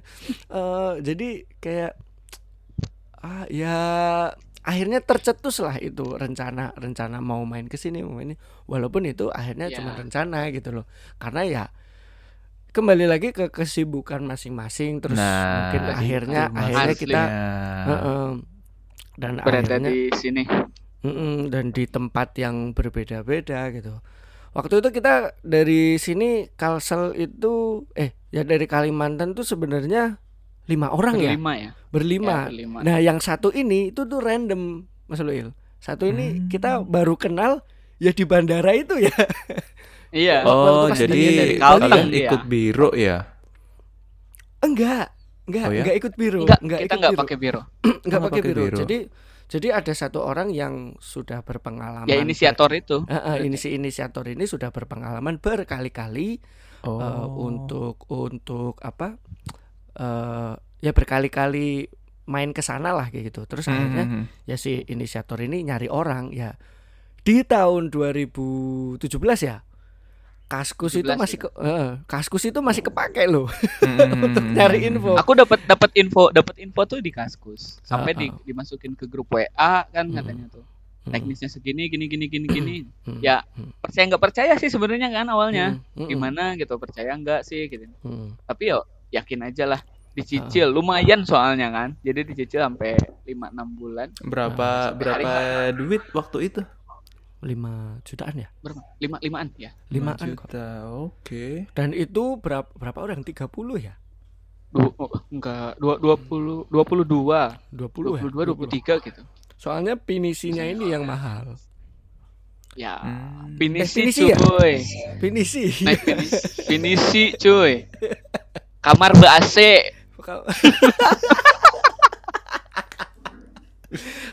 Speaker 2: Eh, jadi kayak ah ya akhirnya tercetus lah itu rencana rencana mau main ke sini mau main ini walaupun itu akhirnya
Speaker 4: Ya.
Speaker 2: cuma rencana gitu loh karena ya kembali lagi ke kesibukan masing-masing terus
Speaker 3: Nah,
Speaker 2: mungkin akhirnya akhirnya kita
Speaker 3: Nah.
Speaker 2: Heeh. dan
Speaker 4: Berada
Speaker 2: akhirnya
Speaker 4: di sini.
Speaker 2: Mm-mm, dan di tempat yang berbeda-beda gitu. Waktu itu kita dari sini Kalsel itu eh ya dari Kalimantan tuh sebenarnya lima orang ya
Speaker 4: Berlima ya.
Speaker 2: berlima.
Speaker 4: Ya, berlima.
Speaker 2: Nah yang satu ini itu tuh random Mas Luil. Satu ini
Speaker 3: Hmm.
Speaker 2: kita baru kenal ya di bandara itu ya. (laughs)
Speaker 4: Iya.
Speaker 3: Oh, jadi kalian
Speaker 4: iya.
Speaker 3: ikut biro ya?
Speaker 2: Enggak, enggak,
Speaker 3: Oh ya?
Speaker 2: enggak ikut biru,
Speaker 4: Enggak,
Speaker 2: enggak
Speaker 4: kita
Speaker 2: ikut
Speaker 4: enggak
Speaker 2: biru.
Speaker 4: pakai biro. (clears throat)
Speaker 2: enggak
Speaker 3: Nggak
Speaker 2: pakai
Speaker 3: pakai
Speaker 2: biru.
Speaker 3: biru.
Speaker 2: Jadi jadi ada satu orang yang sudah berpengalaman
Speaker 4: Ya inisiator itu.
Speaker 2: Eh, eh, ini si inisiator ini sudah berpengalaman berkali-kali
Speaker 3: Oh.
Speaker 2: eh, untuk untuk apa eh ya berkali-kali main ke sana lah kayak gitu. Terus akhirnya
Speaker 3: Hmm.
Speaker 2: ya si inisiator ini nyari orang ya di tahun 2017 ya. Kaskus itu
Speaker 4: 17
Speaker 2: masih ke eh, Kaskus itu masih kepake loh
Speaker 3: Hmm.
Speaker 2: untuk (laughs) nyari info.
Speaker 4: Aku dapat dapat info dapat info tuh di Kaskus. Sampai
Speaker 2: Ah,
Speaker 4: di,
Speaker 2: ah.
Speaker 4: dimasukin ke grup WA kan
Speaker 2: Hmm.
Speaker 4: katanya tuh. Teknisnya segini gini gini gini gini.
Speaker 2: hmm,
Speaker 4: Ya,
Speaker 2: hmm,
Speaker 4: Percaya nggak percaya sih sebenarnya kan awalnya.
Speaker 2: hmm, hmm,
Speaker 4: Gimana gitu percaya nggak sih gitu.
Speaker 2: hmm.
Speaker 4: Tapi yo yakin aja lah dicicil lumayan soalnya kan. Jadi dicicil sampai 5 6 bulan.
Speaker 3: Berapa
Speaker 4: Sampai
Speaker 3: berapa duit waktu itu?
Speaker 2: Lima jutaan ya
Speaker 4: Berapa? Lima limaan ya.
Speaker 2: limaan
Speaker 3: Lima
Speaker 2: kok
Speaker 3: juta. Oke.
Speaker 2: dan itu berapa berapa orang 30 ya
Speaker 4: Du, oh, enggak, dua, 20 22,
Speaker 2: 20 ya
Speaker 4: 22 23 gitu.
Speaker 2: soalnya pinisinya ini yang mahal
Speaker 4: Ya,
Speaker 3: Hmm.
Speaker 4: pinisi
Speaker 2: Eh, pinisi ya?
Speaker 4: cuy.
Speaker 2: pinisi
Speaker 4: Naik pinisi, (laughs) pinisi cuy. kamar be AC. (laughs)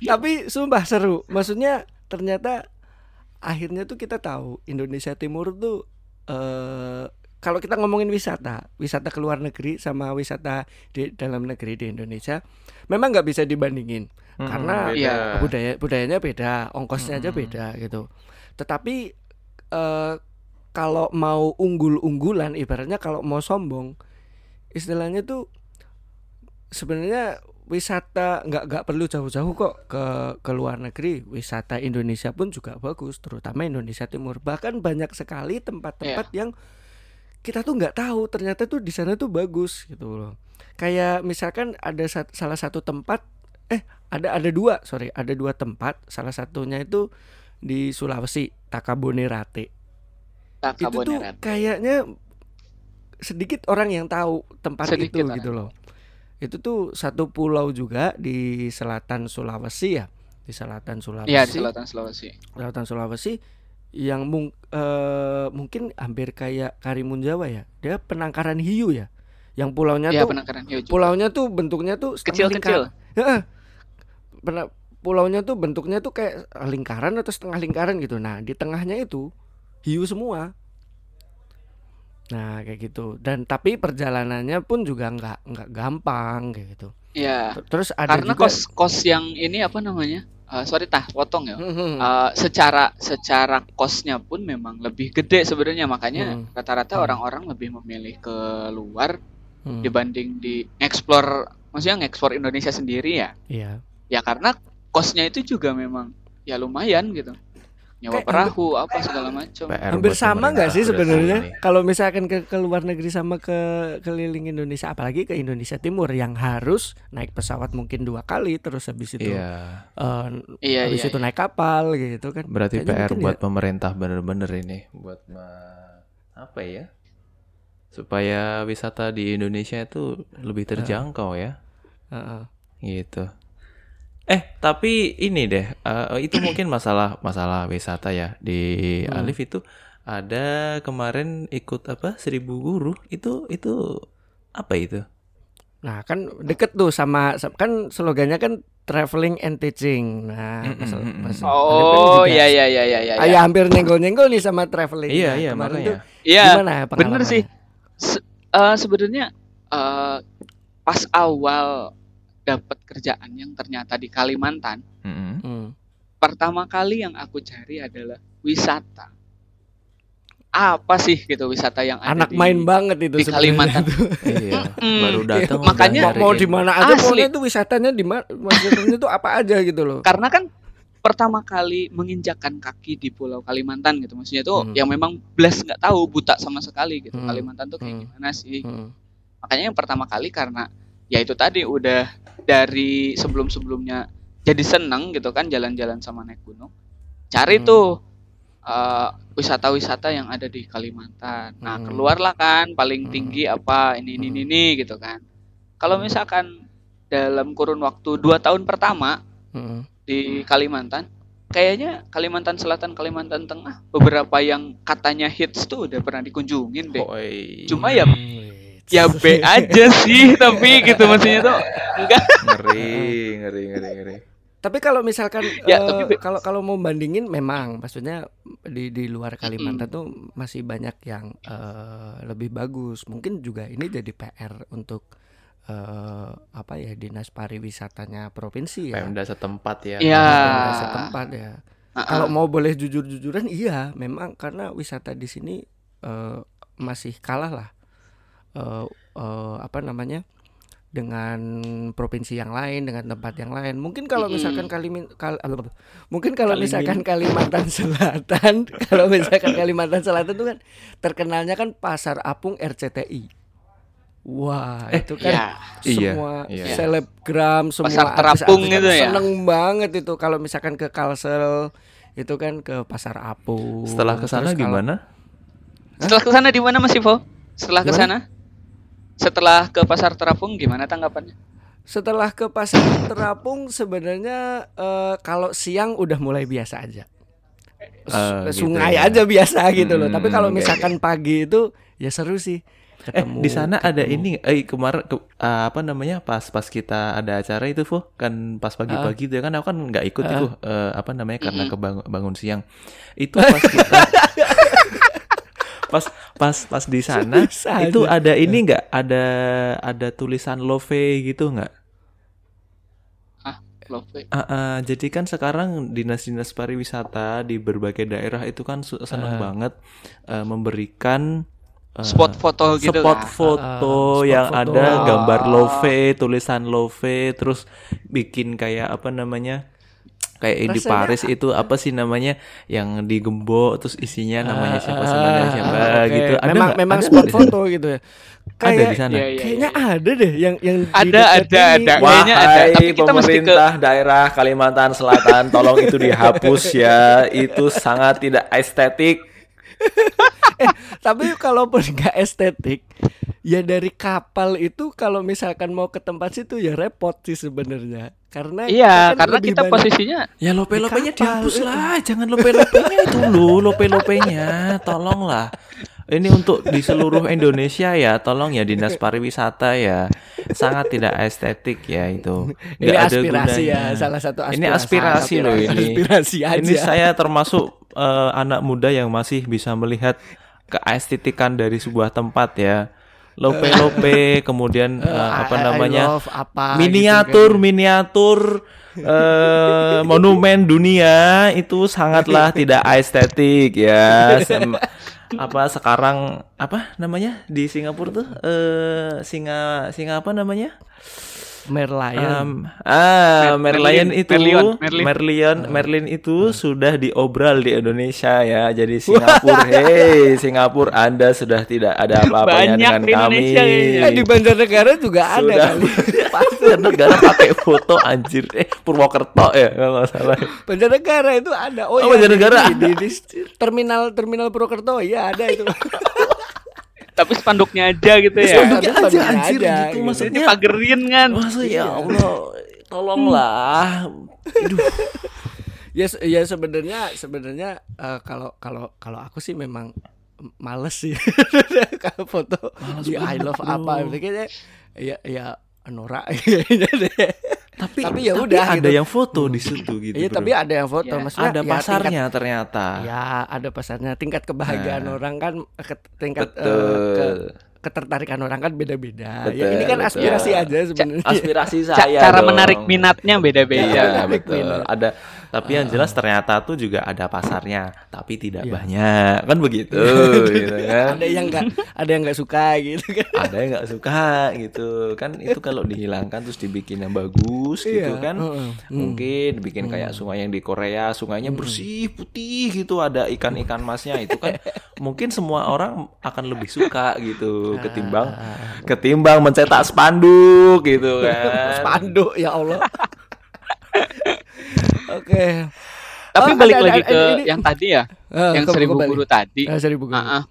Speaker 2: Tapi sumpah seru. Maksudnya ternyata akhirnya tuh kita tahu Indonesia Timur tuh eh kalau kita ngomongin wisata, wisata ke luar negeri sama wisata di dalam negeri di Indonesia, memang nggak bisa dibandingin
Speaker 3: Mm-mm,
Speaker 2: karena
Speaker 3: beda.
Speaker 2: Budaya budayanya beda, ongkosnya aja beda gitu. Tetapi eh kalau mau unggul-unggulan, ibaratnya kalau mau sombong, istilahnya tuh sebenarnya wisata nggak nggak perlu jauh-jauh kok ke ke luar negeri. Wisata Indonesia pun juga bagus, terutama Indonesia Timur. Bahkan banyak sekali tempat-tempat yang kita tuh nggak tahu ternyata tuh di sana tuh bagus gitu loh. Kayak misalkan ada sat- salah satu tempat eh ada ada dua sorry ada dua tempat salah satunya itu di Sulawesi Takabonerate itu tuh
Speaker 4: Takabonerate.
Speaker 2: kayaknya sedikit orang yang tahu tempat
Speaker 4: Sedikit
Speaker 2: itu
Speaker 4: orang
Speaker 2: gitu loh itu tuh satu pulau juga di selatan Sulawesi ya di selatan Sulawesi
Speaker 4: Iya, di selatan Sulawesi.
Speaker 2: selatan Sulawesi yang mung- eh, mungkin hampir kayak Karimun Jawa ya dia penangkaran hiu ya yang pulaunya
Speaker 4: Iya,
Speaker 2: tuh
Speaker 4: penangkaran hiu juga.
Speaker 2: pulaunya tuh bentuknya tuh setengah
Speaker 4: Kecil-kecil.
Speaker 2: lingkar- Heeh. Pernah- pulaunya tuh bentuknya tuh kayak lingkaran atau setengah lingkaran gitu. Nah, di tengahnya itu hiu semua. Nah, kayak gitu. Dan tapi perjalanannya pun juga nggak nggak gampang kayak gitu.
Speaker 4: Iya.
Speaker 2: Terus ada
Speaker 4: Karena
Speaker 2: juga
Speaker 4: kos kos yang ini apa namanya? Eh, sorry tah, potong ya.
Speaker 2: Hmm,
Speaker 4: Eh, secara secara kosnya pun memang lebih gede sebenarnya makanya
Speaker 2: Hmm.
Speaker 4: rata-rata
Speaker 2: Hmm.
Speaker 4: orang-orang lebih memilih keluar
Speaker 2: hmm,
Speaker 4: dibanding di explore maksudnya ngeksplor Indonesia sendiri ya
Speaker 2: Iya.
Speaker 4: ya karena kosnya itu juga memang ya lumayan gitu nyawa
Speaker 2: Kayak
Speaker 4: perahu apa segala macam
Speaker 3: PR
Speaker 2: Hampir sama nggak sih sebenarnya kalau misalkan ke, ke luar negeri sama ke keliling Indonesia apalagi ke Indonesia Timur yang harus naik pesawat mungkin dua kali terus habis itu
Speaker 3: Iya.
Speaker 2: eh,
Speaker 4: iya
Speaker 2: habis
Speaker 4: iya
Speaker 2: itu naik kapal gitu kan
Speaker 3: Berarti
Speaker 2: Kayaknya
Speaker 3: PR buat
Speaker 2: ya-
Speaker 3: pemerintah bener-bener ini buat apa ya? Supaya wisata di Indonesia itu lebih terjangkau ya.
Speaker 2: Heeh.
Speaker 3: Gitu. Eh, tapi ini deh, eh, itu mungkin masalah masalah wisata ya di
Speaker 2: Hmm.
Speaker 3: Alif itu ada kemarin ikut apa seribu guru itu itu apa itu?
Speaker 2: Nah kan deket tuh sama kan slogannya kan traveling and teaching. Nah,
Speaker 3: Mm,
Speaker 2: Mas,
Speaker 3: mm, mm,
Speaker 2: Mas
Speaker 3: mm.
Speaker 2: Alif kan
Speaker 4: oh
Speaker 2: juga-
Speaker 4: iya iya iya iya iya
Speaker 2: Ah, ya hampir nyenggol-nyenggol nih sama traveling.
Speaker 3: Iya
Speaker 2: Nah,
Speaker 3: iya
Speaker 2: kemarin
Speaker 3: makanya.
Speaker 2: tuh
Speaker 4: iya
Speaker 2: gimana
Speaker 4: bener
Speaker 2: pengalamannya?
Speaker 4: sih Se- eh, sebenarnya eh, pas awal dapat kerjaan yang ternyata di Kalimantan
Speaker 3: Mm-mm.
Speaker 2: Hmm.
Speaker 4: pertama kali yang aku cari adalah wisata apa sih gitu wisata yang ada
Speaker 2: Anak
Speaker 4: di-
Speaker 2: main banget itu
Speaker 4: di Kalimantan.
Speaker 2: tuh. (laughs)
Speaker 3: Iya,
Speaker 4: Mm,
Speaker 3: baru
Speaker 4: iya,
Speaker 3: datang
Speaker 4: makanya
Speaker 2: mau, mau di mana aja
Speaker 4: Asli.
Speaker 2: pokoknya itu wisatanya di mana wisatanya tuh apa aja gitu loh.
Speaker 4: karena kan pertama kali menginjakan kaki di Pulau Kalimantan gitu maksudnya tuh
Speaker 2: Hmm.
Speaker 4: yang memang blas nggak tahu buta sama sekali gitu
Speaker 2: Hmm.
Speaker 4: Kalimantan tuh kayak
Speaker 2: Hmm.
Speaker 4: gimana sih
Speaker 2: Hmm.
Speaker 4: makanya yang pertama kali karena ya itu tadi udah dari sebelum sebelumnya jadi seneng gitu kan jalan-jalan sama naik gunung cari
Speaker 2: Hmm.
Speaker 4: tuh eh, wisata-wisata yang ada di Kalimantan nah
Speaker 2: Hmm.
Speaker 4: keluarlah kan paling
Speaker 2: Hmm.
Speaker 4: tinggi apa ini ini ini,
Speaker 2: Hmm.
Speaker 4: ini gitu kan kalau misalkan dalam kurun waktu dua tahun pertama
Speaker 2: Hmm.
Speaker 4: di Kalimantan kayaknya Kalimantan Selatan Kalimantan Tengah beberapa yang katanya hits tuh udah pernah dikunjungin deh
Speaker 3: Oi,
Speaker 4: cuma ya. Ya B aja sih tapi (laughs) gitu maksudnya tuh enggak
Speaker 3: ngeri, ngeri, ngeri, ngeri.
Speaker 2: Tapi kalau misalkan
Speaker 4: Ya,
Speaker 2: eh,
Speaker 4: tapi
Speaker 2: kalau kalau mau bandingin memang maksudnya di di luar Kalimantan tuh masih banyak yang eh, lebih bagus. Mungkin juga ini jadi PR untuk eh, apa ya dinas pariwisatanya provinsi ya.
Speaker 3: Pemda setempat ya.
Speaker 4: Iya.
Speaker 2: Pemda setempat ya.
Speaker 4: Uh-uh.
Speaker 2: Kalau mau boleh jujur-jujuran iya, memang karena wisata di sini eh, masih kalah lah. Eh, eh, apa namanya? dengan provinsi yang lain, dengan tempat yang lain. Mungkin kalau misalkan Kalimin, kal, apa- mungkin kalau
Speaker 4: Kalimin.
Speaker 2: misalkan Kalimantan (laughs) Selatan, kalau misalkan Kalimantan Selatan itu kan terkenalnya kan Pasar Apung RCTI. Wah, itu kan
Speaker 4: ya
Speaker 3: Iya,
Speaker 2: semua
Speaker 3: iya.
Speaker 2: selebgram, semua
Speaker 4: Pasar terapung
Speaker 2: artis-artis
Speaker 4: gitu ya?
Speaker 2: Seneng banget itu kalau misalkan ke Kalsel itu kan ke Pasar Apung.
Speaker 3: Setelah ke sana gimana?
Speaker 4: setelah ke sana di mana Mas Ivo setelah ke
Speaker 2: Gimana?
Speaker 4: sana setelah ke pasar terapung gimana tanggapannya?
Speaker 2: Setelah ke pasar terapung sebenarnya eh, kalau siang udah mulai biasa aja. S-
Speaker 3: Eh, gitu
Speaker 2: Sungai
Speaker 3: ya.
Speaker 2: aja biasa gitu loh.
Speaker 3: Hmm,
Speaker 2: Tapi kalau
Speaker 3: oke,
Speaker 2: misalkan pagi itu ya seru sih.
Speaker 3: Eh
Speaker 2: ketemu
Speaker 3: di sana ada ini eh kemarin ke- eh, apa namanya pas pas kita ada acara itu Fu? Kan pas pagi-pagi itu kan aku kan nggak ikut itu eh, apa namanya karena kebangun bangun siang. Itu pas kita (laughs) pas pas pas di sana (laughs) itu ada ini nggak ada ada tulisan love gitu nggak
Speaker 4: ah love
Speaker 3: Ah, ah, jadi kan sekarang dinas-dinas pariwisata di berbagai daerah itu kan su- senang banget eh, memberikan eh,
Speaker 4: spot foto gitu
Speaker 3: spot
Speaker 4: lah.
Speaker 3: foto
Speaker 2: spot
Speaker 3: yang
Speaker 2: foto.
Speaker 3: ada gambar love, tulisan love, terus bikin kayak apa namanya? Kayak di
Speaker 2: Rasanya-
Speaker 3: Paris itu apa sih namanya yang digembok terus isinya namanya siapa
Speaker 2: Ah, ah,
Speaker 3: siapa
Speaker 2: ah, oke.
Speaker 3: gitu. Ada
Speaker 2: memang
Speaker 3: nggak?
Speaker 2: memang
Speaker 3: Ada
Speaker 2: spot
Speaker 3: di
Speaker 2: foto gitu ya. (laughs)
Speaker 3: Ada di sana.
Speaker 4: Iya, iya,
Speaker 2: Kayaknya
Speaker 4: iya.
Speaker 2: ada deh yang yang di
Speaker 4: Ada, ada,
Speaker 2: ini.
Speaker 4: ada. Kayaknya ada, tapi kita mesti ke-
Speaker 3: pemerintah daerah Kalimantan Selatan, (laughs) tolong itu dihapus ya. Itu sangat tidak estetik. (laughs)
Speaker 2: Tapi kalaupun nggak estetik, ya dari kapal itu kalau misalkan mau ke tempat situ ya repot sih sebenarnya. Karena
Speaker 4: Iya,
Speaker 2: kan
Speaker 4: karena kita
Speaker 2: banyak-
Speaker 4: posisinya
Speaker 3: Ya lope-lopenya
Speaker 2: Di kapal,
Speaker 3: dihapus
Speaker 2: itu.
Speaker 3: lah, jangan lope-lopenya itu lu, lope-lopenya, tolonglah. Ini untuk di seluruh Indonesia ya, tolong ya dinas pariwisata ya, sangat tidak estetik ya itu.
Speaker 2: ini
Speaker 3: ada
Speaker 2: aspirasi ya,
Speaker 3: gunanya.
Speaker 2: salah satu aspirasi.
Speaker 3: Ini aspirasi loh ini.
Speaker 2: Aspirasi aja.
Speaker 3: Ini saya termasuk eh, anak muda yang masih bisa melihat keestetikan dari sebuah tempat ya. Lope-lope, kemudian (laughs) eh, apa
Speaker 2: I- I
Speaker 3: namanya?
Speaker 2: love apa
Speaker 3: miniatur
Speaker 2: gitu kan.
Speaker 3: miniatur (laughs) eh, monumen dunia itu sangatlah (laughs) tidak estetik ya Sem- apa sekarang apa namanya di Singapura tuh eh singa singa apa namanya
Speaker 2: Merlion.
Speaker 3: Um, ah,
Speaker 4: Mer-
Speaker 3: Merlion itu
Speaker 4: Merlion, Merlin.
Speaker 3: Merlion, Merlin itu sudah diobral di Indonesia ya. Jadi (laughs) Singapura, hei Singapura, Anda sudah tidak ada (laughs) apa-apanya dengan
Speaker 4: di
Speaker 3: kami.
Speaker 2: Eh, di Banjarnegara juga ada
Speaker 3: Sudah
Speaker 2: kali. (laughs)
Speaker 3: pasti negara pakai foto anjir. Eh Purwokerto ya kalau nggak salah.
Speaker 2: Banjarnegara itu ada. Oh,
Speaker 3: Oh,
Speaker 2: iya,
Speaker 3: Banjarnegara
Speaker 2: di, di, di, di terminal terminal Purwokerto ya ada itu.
Speaker 4: Tapi spanduknya aja gitu ya.
Speaker 3: Spanduknya aja
Speaker 2: spanduknya
Speaker 3: anjir
Speaker 2: aja,
Speaker 3: gitu
Speaker 2: gitu.
Speaker 3: maksudnya.
Speaker 4: Ini pagerin kan.
Speaker 3: Maksud ya Allah, tolonglah. Aduh. (laughs)
Speaker 2: ya ya sebenarnya sebenarnya eh, kalau kalau kalau aku sih memang males sih (laughs) kalau foto di I love apa gitu kayaknya ya ya norak kayaknya (laughs) deh.
Speaker 3: Tapi,
Speaker 2: Tapi ya udah
Speaker 3: ada
Speaker 2: gitu.
Speaker 3: yang foto di situ gitu.
Speaker 2: Iya tapi ada yang foto
Speaker 4: Ya,
Speaker 2: maksudnya
Speaker 3: ada
Speaker 2: ya
Speaker 3: pasarnya
Speaker 2: tingkat-
Speaker 3: ternyata.
Speaker 2: ya ada pasarnya tingkat kebahagiaan
Speaker 3: Nah.
Speaker 2: orang kan eh, ke, tingkat
Speaker 3: Betul.
Speaker 2: ke- ketertarikan orang kan beda-beda ya
Speaker 3: Betul,
Speaker 2: ini kan
Speaker 3: betul.
Speaker 2: aspirasi aja sebenarnya
Speaker 3: Aspirasi saya.
Speaker 4: cara
Speaker 3: dong.
Speaker 4: menarik minatnya beda-beda.
Speaker 3: Iya
Speaker 2: Menarik
Speaker 3: betul.
Speaker 2: minat.
Speaker 3: Ada tapi yang jelas ternyata tuh juga ada pasarnya, tapi tidak
Speaker 2: Iya.
Speaker 3: banyak. Kan begitu (laughs) gitu kan.
Speaker 2: ada yang nggak ada yang nggak suka gitu kan
Speaker 3: Ada yang nggak suka gitu. Kan itu kalau dihilangkan terus dibikin yang bagus gitu
Speaker 2: Iya,
Speaker 3: kan.
Speaker 2: Hmm.
Speaker 3: Mungkin dibikin kayak sungai yang di Korea, sungainya bersih, putih gitu, ada ikan-ikan masnya itu kan (laughs) mungkin semua orang akan lebih suka gitu ketimbang ketimbang mencetak spanduk gitu (laughs) kan.
Speaker 2: spanduk ya Allah oke
Speaker 4: Tapi
Speaker 2: Oh,
Speaker 4: balik
Speaker 2: ada-
Speaker 4: lagi
Speaker 2: ada-
Speaker 4: ke
Speaker 2: ini-
Speaker 4: yang tadi ya,
Speaker 2: Eh,
Speaker 4: yang
Speaker 2: ke-
Speaker 4: seribu
Speaker 2: kembali.
Speaker 4: guru tadi.
Speaker 2: Eh, seribu guru.
Speaker 4: Eh,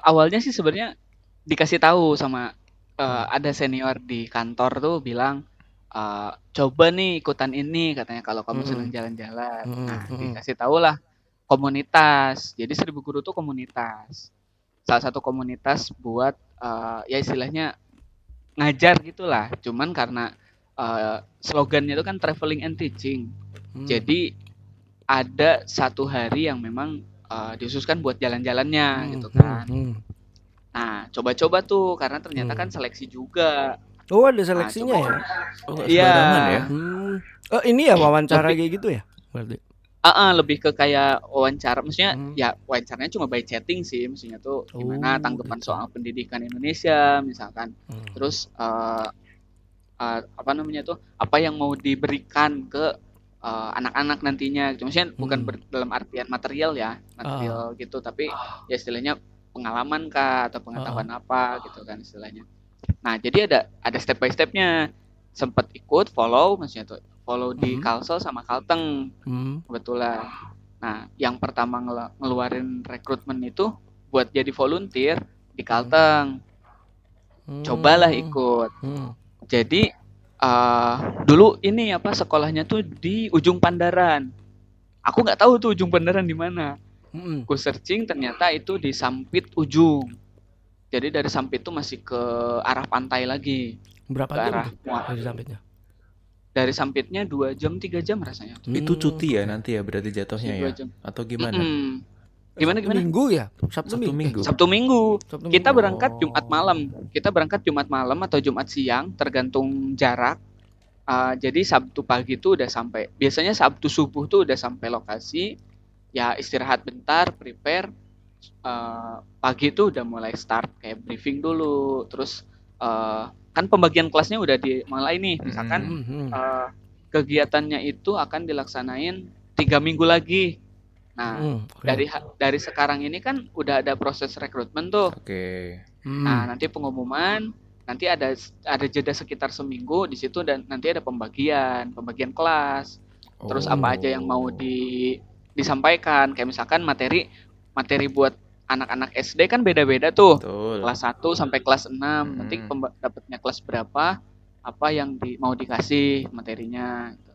Speaker 4: awalnya sih sebenarnya dikasih tahu sama eh, ada senior di kantor tuh bilang eh, coba nih ikutan ini katanya kalau kamu
Speaker 2: Mm-mm.
Speaker 4: senang jalan-jalan.
Speaker 2: Mm-mm,
Speaker 4: Nah,
Speaker 2: mm-mm.
Speaker 4: dikasih tahu lah komunitas. Jadi seribu guru tuh komunitas. Salah satu komunitas buat eh, ya istilahnya ngajar gitulah. Cuman karena eh, slogannya itu kan traveling and teaching.
Speaker 2: Hmm.
Speaker 4: Jadi ada satu hari yang memang uh, dikhususkan buat jalan-jalannya
Speaker 2: Hmm,
Speaker 4: gitu
Speaker 2: hmm,
Speaker 4: kan.
Speaker 2: hmm.
Speaker 4: Nah, coba-coba tuh karena ternyata
Speaker 2: Hmm.
Speaker 4: kan seleksi juga.
Speaker 2: oh ada seleksinya
Speaker 4: coba.
Speaker 2: ya
Speaker 3: Oh,
Speaker 4: Iya.
Speaker 3: ya.
Speaker 2: Hmm. Oh, ini ya wawancara kayak gitu ya berarti
Speaker 4: Ah, ah, lebih ke kayak wawancara, maksudnya
Speaker 2: Hmm.
Speaker 4: ya wawancaranya cuma by chatting sih, maksudnya tuh gimana
Speaker 2: Oh,
Speaker 4: tanggapan
Speaker 2: gitu.
Speaker 4: soal pendidikan Indonesia misalkan.
Speaker 2: Hmm.
Speaker 4: Terus uh, uh, apa namanya tuh apa yang mau diberikan ke uh, anak-anak nantinya gitu. Maksudnya bukan
Speaker 2: Hmm.
Speaker 4: ber- dalam artian material ya, material gitu, tapi ya istilahnya pengalaman kah atau pengetahuan apa gitu kan istilahnya. Nah, jadi ada ada step by stepnya. Sempat ikut follow maksudnya tuh follow di
Speaker 2: Hmm.
Speaker 4: Kalsel sama Kalteng
Speaker 2: Hmm.
Speaker 4: kebetulan. Nah, yang pertama ngel- ngeluarin rekrutmen itu buat jadi volunteer di Kalteng. Cobalah
Speaker 2: Hmm.
Speaker 4: ikut.
Speaker 2: Hmm.
Speaker 4: Jadi eh dulu ini apa sekolahnya tuh di ujung Pandaran. Aku nggak tahu tuh ujung Pandaran di mana.
Speaker 2: Hmm.
Speaker 4: Ku searching ternyata itu di Sampit Ujung. Jadi dari Sampit itu masih ke arah pantai lagi.
Speaker 2: Berapa
Speaker 4: Ke
Speaker 2: jam
Speaker 4: arah
Speaker 2: dari sampitnya?
Speaker 4: Dari Sampitnya dua jam tiga jam rasanya.
Speaker 3: Itu
Speaker 2: Hmm.
Speaker 3: cuti ya nanti ya berarti jatuhnya ya?
Speaker 4: jam.
Speaker 3: Atau gimana?
Speaker 4: Mm-mm. Gimana gimana?
Speaker 2: Minggu ya? Sabtu,
Speaker 3: Sabtu Minggu.
Speaker 4: Sabtu Minggu.
Speaker 2: Sabtu
Speaker 4: Kita
Speaker 2: Minggu.
Speaker 4: berangkat
Speaker 2: Oh.
Speaker 4: Jumat malam. Kita berangkat Jumat malam atau Jumat siang, tergantung jarak. Uh, jadi Sabtu pagi itu udah sampai. Biasanya Sabtu subuh tuh udah sampai lokasi. Ya istirahat bentar, prepare. Uh, pagi itu udah mulai start kayak briefing dulu. Terus uh, kan pembagian kelasnya udah dimulai nih. Misalkan
Speaker 2: Mhm.
Speaker 4: uh, kegiatannya itu akan dilaksanain tiga minggu lagi. Nah,
Speaker 2: Hmm, oke.
Speaker 4: dari dari sekarang ini kan udah ada proses rekrutmen tuh.
Speaker 3: Oke.
Speaker 2: Hmm.
Speaker 4: Nah, nanti pengumuman, nanti ada ada jeda sekitar seminggu di situ dan nanti ada pembagian, pembagian kelas. Terus
Speaker 3: Oh.
Speaker 4: apa aja yang mau di disampaikan, kayak misalkan materi materi buat anak-anak SD kan beda-beda tuh.
Speaker 3: Betul.
Speaker 4: Kelas 1 sampai kelas 6. Nanti
Speaker 3: Hmm.
Speaker 4: pemba- dapatnya kelas berapa, apa yang di, mau dikasih materinya gitu.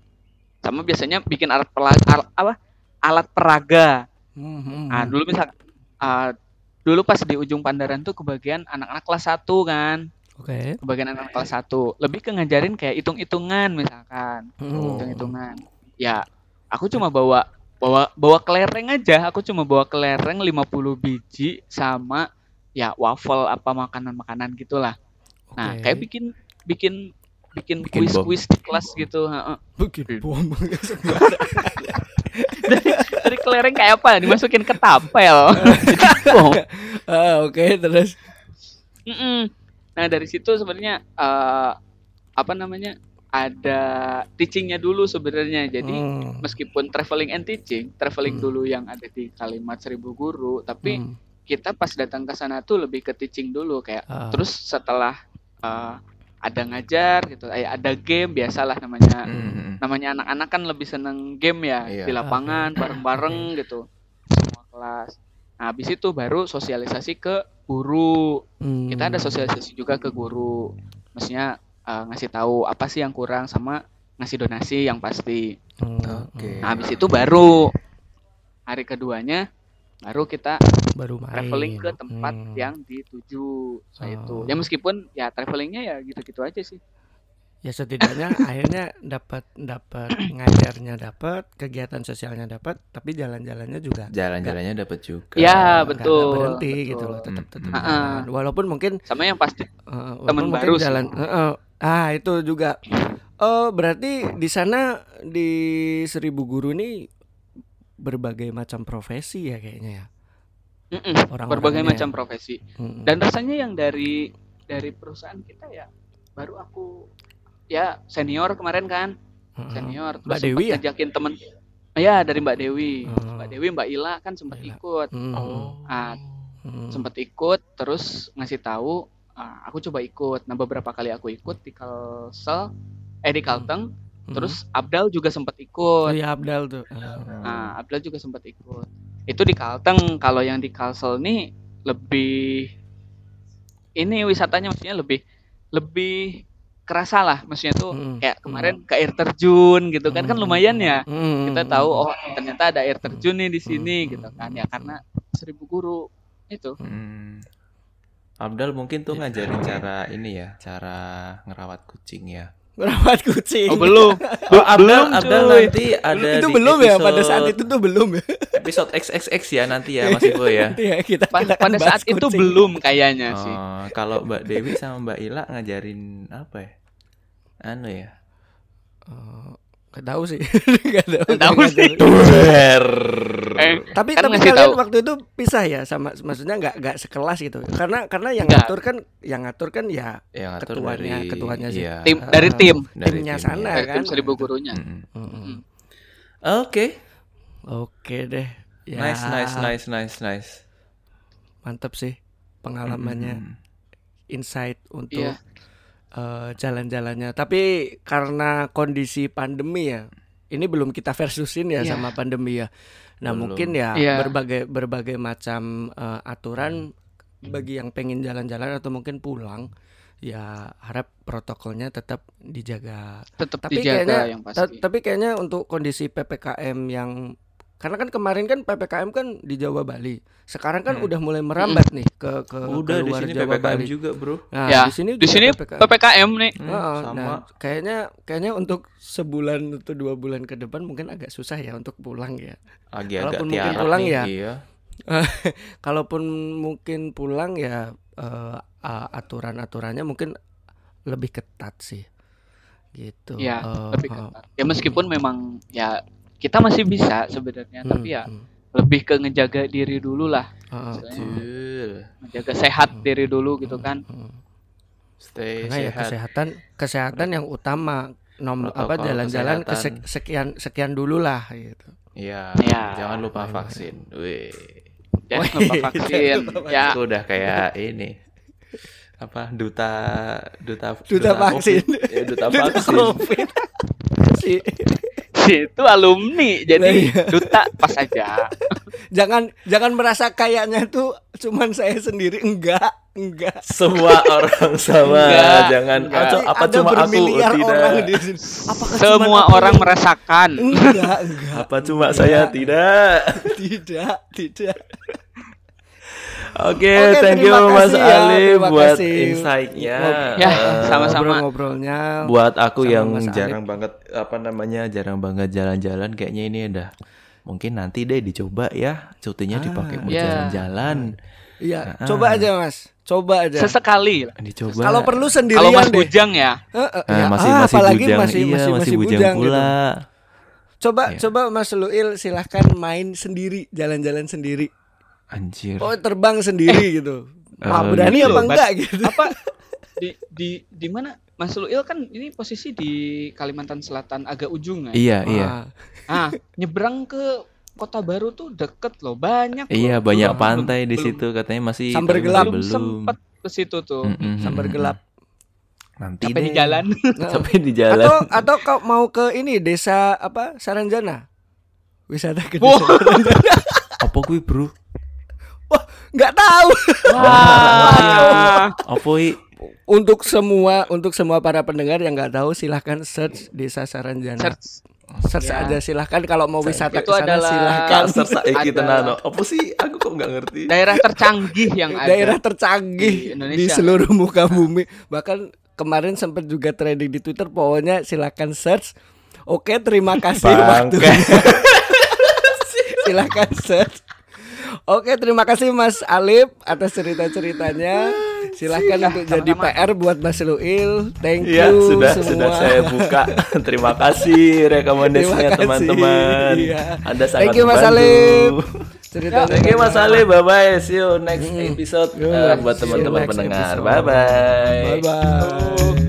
Speaker 4: Sama biasanya bikin alat pela- al- apa? Alat peraga.
Speaker 2: Hmm,
Speaker 4: Nah, dulu misal ah, dulu pas di ujung Pandaran tuh kebagian anak-anak kelas 1 kan.
Speaker 2: Oke.
Speaker 4: Kebagian anak kelas 1. Lebih ke ngajarin kayak hitung-hitungan misalkan.
Speaker 2: Hmm.
Speaker 4: Hitung-hitungan. Ya, aku cuma bawa bawa bawa kelereng aja. Aku cuma bawa kelereng 50 biji sama ya waffle apa makanan-makanan gitulah. Nah,
Speaker 2: Oke.
Speaker 4: kayak bikin bikin bikin kuis-kuis di kelas gitu. heeh.
Speaker 2: Bikin bom. (laughs)
Speaker 4: dari, dari kelereng kayak apa? Dimasukin ke tapel. Bom. (laughs)
Speaker 2: Ah, Oke, terus.
Speaker 4: Mm-mm. Nah dari situ sebenarnya eh, apa namanya ada teachingnya dulu sebenarnya. Jadi
Speaker 2: Hmm.
Speaker 4: meskipun traveling and teaching, traveling
Speaker 2: Hmm.
Speaker 4: dulu yang ada di kalimat seribu guru, tapi
Speaker 2: Hmm.
Speaker 4: kita pas datang ke sana tuh lebih ke teaching dulu kayak.
Speaker 2: Ah.
Speaker 4: Terus setelah eh, ada ngajar gitu, eh, ada game biasalah namanya.
Speaker 3: Hmm.
Speaker 4: Namanya anak-anak kan lebih seneng game ya
Speaker 3: Iya.
Speaker 4: di lapangan bareng-bareng gitu semua kelas. Nah habis itu baru sosialisasi ke guru
Speaker 2: Hmm.
Speaker 4: kita ada sosialisasi juga ke guru maksudnya eh, ngasih tahu apa sih yang kurang sama ngasih donasi yang pasti
Speaker 2: Hmm,
Speaker 3: Oke.
Speaker 4: nah habis itu baru hari keduanya baru kita
Speaker 2: baru main.
Speaker 4: traveling ke tempat
Speaker 2: Hmm.
Speaker 4: yang dituju itu
Speaker 2: Oh.
Speaker 4: ya meskipun ya travelingnya ya gitu-gitu aja sih
Speaker 2: ya setidaknya (laughs) akhirnya dapat dapat (clears throat) ngajarnya dapat kegiatan sosialnya dapat tapi jalan-jalannya juga
Speaker 3: Jalan-jalannya dapat juga.
Speaker 4: Ya, betul,
Speaker 2: nggak berhenti
Speaker 4: betul.
Speaker 2: gitu loh tetap tetap
Speaker 3: Hmm.
Speaker 2: jalan. walaupun mungkin
Speaker 4: sama yang pasti Temen
Speaker 2: mungkin
Speaker 4: baru sih.
Speaker 2: jalan eh, eh, ah itu juga oh berarti di sana di seribu guru ini berbagai macam profesi ya kayaknya ya
Speaker 4: mm-mm,
Speaker 2: Orang-orangnya
Speaker 4: berbagai
Speaker 2: ya.
Speaker 4: macam profesi
Speaker 2: Mm-mm.
Speaker 4: dan rasanya yang dari dari perusahaan kita ya baru aku ya senior kemarin kan
Speaker 2: Mm-mm.
Speaker 4: senior terus
Speaker 2: Mbak Dewi ya?
Speaker 4: ngajakin temen ya dari Mbak Dewi
Speaker 2: Oh.
Speaker 4: Mbak Dewi Mbak Ila kan sempat ikut
Speaker 2: Mm.
Speaker 4: Ah,
Speaker 2: Mm.
Speaker 4: sempat ikut terus ngasih tahu ah, aku coba ikut nah beberapa kali aku ikut di Kalsel eh di Kalteng
Speaker 2: Mm.
Speaker 4: Terus Abdal juga sempat
Speaker 2: oh
Speaker 4: ikut
Speaker 2: ya Abdal tuh Ah.
Speaker 4: nah Abdal juga sempat ikut itu di Kalteng kalau yang di Kalsel nih lebih ini wisatanya maksudnya lebih lebih kerasa lah maksudnya tuh
Speaker 2: Mm.
Speaker 4: kayak kemarin ke air terjun gitu kan kan
Speaker 2: Mm.
Speaker 4: lumayan ya
Speaker 2: Mm.
Speaker 4: kita tahu oh ternyata ada air terjun nih di
Speaker 2: Hmm.
Speaker 4: sini gitu kan ya karena seribu guru itu
Speaker 3: Hmm. Abdal mungkin tuh ngajarin cara ini ya, cara ngerawat kucing ya.
Speaker 2: Merawat kucing
Speaker 4: oh belum
Speaker 3: Oh, Abdal,
Speaker 4: belum, cuy.
Speaker 3: nanti ada
Speaker 2: itu
Speaker 3: di
Speaker 2: belum ya pada
Speaker 3: episode-
Speaker 2: saat itu tuh belum ya
Speaker 3: episode XXX ya nanti ya Mas Ivo ya.
Speaker 2: Nanti ya kita
Speaker 4: Pa-
Speaker 2: kita
Speaker 4: pada saat
Speaker 2: bahas
Speaker 4: itu
Speaker 2: kucing.
Speaker 4: belum kayaknya sih
Speaker 3: Oh, kalau Mbak Dewi sama Mbak Ila ngajarin apa ya? Anu ya.
Speaker 2: Eh, nggak tahu sih (laughs) nggak tahu,
Speaker 4: tahu sih.
Speaker 2: tahu.
Speaker 4: Eh,
Speaker 2: tapi
Speaker 4: Kan
Speaker 2: tapi kalian
Speaker 4: tahu.
Speaker 2: waktu itu pisah ya sama maksudnya nggak nggak sekelas gitu karena karena yang
Speaker 4: Nggak.
Speaker 2: ngatur kan yang ngatur kan ya
Speaker 3: Yang ngatur
Speaker 2: Ketuanya-
Speaker 3: dari
Speaker 2: ketuanya sih.
Speaker 3: iya,
Speaker 4: tim dari tim
Speaker 3: dari
Speaker 2: timnya
Speaker 3: timnya.
Speaker 2: sana
Speaker 4: dari
Speaker 2: kan
Speaker 4: tim seribu gurunya.
Speaker 3: Oke.
Speaker 2: oke deh ya,
Speaker 3: Nice, nice, nice, nice, nice.
Speaker 2: mantep sih pengalamannya
Speaker 3: Mm-mm.
Speaker 2: insight untuk
Speaker 4: Iya.
Speaker 2: eh, jalan-jalannya tapi karena kondisi pandemi ya ini belum kita versusin ya
Speaker 4: Iya.
Speaker 2: sama pandemi ya nah
Speaker 3: Belum.
Speaker 2: mungkin ya
Speaker 4: Iya.
Speaker 2: berbagai berbagai macam eh, aturan bagi yang pengen jalan-jalan atau mungkin pulang ya harap protokolnya tetap dijaga
Speaker 4: tetap
Speaker 2: tapi
Speaker 4: dijaga
Speaker 2: kayaknya
Speaker 4: yang pasti
Speaker 2: tapi kayaknya untuk kondisi ppkm yang Karena kan kemarin kan PPKM kan di Jawa Bali. Sekarang kan udah mulai merambat nih ke ke
Speaker 3: Hmm. Udah di
Speaker 2: keluar
Speaker 3: sini
Speaker 2: Jawa
Speaker 3: PPKM
Speaker 2: Bali.
Speaker 3: juga, Bro.
Speaker 2: Nah,
Speaker 4: ya,
Speaker 2: di sini
Speaker 4: di sini
Speaker 2: PPKM.
Speaker 4: PPKM nih.
Speaker 3: Hmm,
Speaker 2: Heeh,
Speaker 3: sama.
Speaker 2: nah, kayaknya kayaknya untuk sebulan atau dua bulan ke depan mungkin agak susah ya untuk pulang ya.
Speaker 3: Lagi agak
Speaker 2: Kalaupun mungkin pulang
Speaker 3: nih,
Speaker 2: ya.
Speaker 3: Iya. (laughs)
Speaker 2: Kalaupun mungkin pulang ya eh, a- aturan-aturannya mungkin lebih ketat sih. Gitu.
Speaker 4: Ya,
Speaker 2: Eh,
Speaker 4: lebih
Speaker 2: eh,
Speaker 4: ketat. Ya meskipun memang ya kita masih bisa sebenarnya,
Speaker 2: hmm,
Speaker 4: tapi ya
Speaker 2: hmm,
Speaker 4: lebih ke ngejaga diri dulu lah. Istilahnya
Speaker 3: Betul.
Speaker 4: Menjaga sehat diri dulu gitu kan.
Speaker 2: hmm.
Speaker 3: Stay
Speaker 2: Karena ya
Speaker 3: sehat.
Speaker 2: kesehatan kesehatan yang utama nom apa jalan-jalan ke sekian sekian dulu lah gitu.
Speaker 3: Iya.
Speaker 4: Iya.
Speaker 3: Jangan lupa vaksin. Wih.
Speaker 4: Jangan lupa (laughs) vaksin. ya,
Speaker 3: Aku udah kayak ini. Apa duta duta
Speaker 2: Duta vaksin.
Speaker 3: COVID. Ya, duta
Speaker 2: Duta
Speaker 3: vaksin.
Speaker 2: COVID. (laughs) si (laughs)
Speaker 4: itu alumni
Speaker 2: Nah,
Speaker 4: jadi
Speaker 2: iya.
Speaker 4: duta pas aja. (laughs)
Speaker 2: jangan jangan merasa kayaknya tuh cuman saya sendiri enggak enggak
Speaker 3: Semua orang sama.
Speaker 4: Enggak,
Speaker 3: Jangan
Speaker 4: enggak.
Speaker 3: apa, apa
Speaker 2: Ada
Speaker 3: cuma aku tidak.
Speaker 2: orang di sini. Apakah
Speaker 4: Semua
Speaker 2: aku
Speaker 4: orang merasakan.
Speaker 2: enggak enggak
Speaker 3: Apa cuma saya (laughs) tidak?
Speaker 2: tidak tidak
Speaker 3: Oke,
Speaker 2: Oke,
Speaker 3: thank you
Speaker 2: terima
Speaker 3: Mas
Speaker 2: kasih ya,
Speaker 3: Ali
Speaker 2: terima
Speaker 3: buat insight-nya.
Speaker 4: Ya,
Speaker 3: Eh,
Speaker 4: sama-sama.
Speaker 2: ngobrol-ngobrolnya
Speaker 3: buat aku
Speaker 2: sama
Speaker 3: yang
Speaker 2: Mas
Speaker 3: jarang banget apa namanya jarang banget jalan-jalan kayaknya ini udah mungkin nanti deh dicoba ya cutinya dipakai buat
Speaker 4: ya.
Speaker 3: jalan-jalan
Speaker 2: iya
Speaker 3: Ah.
Speaker 2: coba aja mas coba aja
Speaker 4: Sesekali.
Speaker 3: dicoba
Speaker 2: kalau perlu sendirian
Speaker 4: Kalau Mas
Speaker 2: deh
Speaker 4: Bujang ya,
Speaker 2: Eh, eh,
Speaker 3: Eh,
Speaker 2: ya,
Speaker 3: masih
Speaker 2: ah,
Speaker 3: masih
Speaker 2: apalagi
Speaker 3: bujang
Speaker 2: masih
Speaker 3: iya
Speaker 2: masih,
Speaker 3: masih, bujang,
Speaker 2: bujang gitu.
Speaker 3: pula
Speaker 2: Coba
Speaker 3: Iya.
Speaker 2: coba Mas Luil silahkan main sendiri, jalan-jalan sendiri.
Speaker 3: Anjir
Speaker 2: Oh, terbang sendiri gitu. Ah,
Speaker 3: Eh,
Speaker 2: berani
Speaker 3: gitu.
Speaker 2: apa enggak gitu.
Speaker 4: apa (laughs) di di di mana Mas Luil kan ini posisi di Kalimantan Selatan agak ujung ya.
Speaker 3: iya iya
Speaker 2: Ah,
Speaker 4: Ah, nyebrang ke Kota Baru tuh deket loh, banyak loh.
Speaker 3: iya banyak
Speaker 4: Belum-
Speaker 3: pantai di
Speaker 4: belum-
Speaker 3: situ katanya masih
Speaker 2: Sambar gelap.
Speaker 3: masih
Speaker 4: Belum sempet ke situ tuh.
Speaker 3: Mm-mm,
Speaker 2: sambar
Speaker 3: mm-mm.
Speaker 2: gelap.
Speaker 3: nanti
Speaker 4: Sampai di jalan. (laughs)
Speaker 3: sampai di jalan
Speaker 2: Atau atau kau mau ke ini desa apa Saranjana? Wisata ke
Speaker 4: Wah.
Speaker 2: desa Saranjana.
Speaker 3: apa kuwi bro
Speaker 2: Wah, enggak tahu.
Speaker 4: Wah.
Speaker 3: apa i
Speaker 2: Untuk semua untuk semua para pendengar yang nggak tahu silahkan search desa Saranjana.
Speaker 4: Search.
Speaker 2: Search
Speaker 4: Ya.
Speaker 2: aja silahkan kalau mau wisata
Speaker 4: Itu
Speaker 2: ke sana
Speaker 4: adalah-
Speaker 2: silahkan.
Speaker 3: kasar saiki
Speaker 4: Ada-
Speaker 3: tenan apa sih aku kok nggak ngerti
Speaker 4: Daerah tercanggih yang ada.
Speaker 2: daerah
Speaker 4: Di
Speaker 2: tercanggih di,
Speaker 4: Indonesia.
Speaker 2: seluruh muka bumi. Bahkan kemarin sempat juga trending di Twitter. Pokoknya silakan search. Oke, terima kasih waktunya. (laughs) silakan search. Oke, terima kasih Mas Alip atas cerita-ceritanya. Silahkan untuk jadi. PR buat Mas Luil. Thank you
Speaker 3: Iya sudah
Speaker 2: semua.
Speaker 3: sudah saya buka. (laughs) Terima kasih rekomendasinya teman-teman.
Speaker 2: Iya.
Speaker 3: Anda sangat
Speaker 2: Thank you Mas
Speaker 3: membantu.
Speaker 2: Alip. Ceritanya.
Speaker 3: Thank you Mas Ali. Bye bye. See you next episode
Speaker 2: Yo,
Speaker 3: uh, buat
Speaker 2: you
Speaker 3: teman-teman pendengar.
Speaker 2: episode.
Speaker 3: Bye bye.
Speaker 2: Bye bye.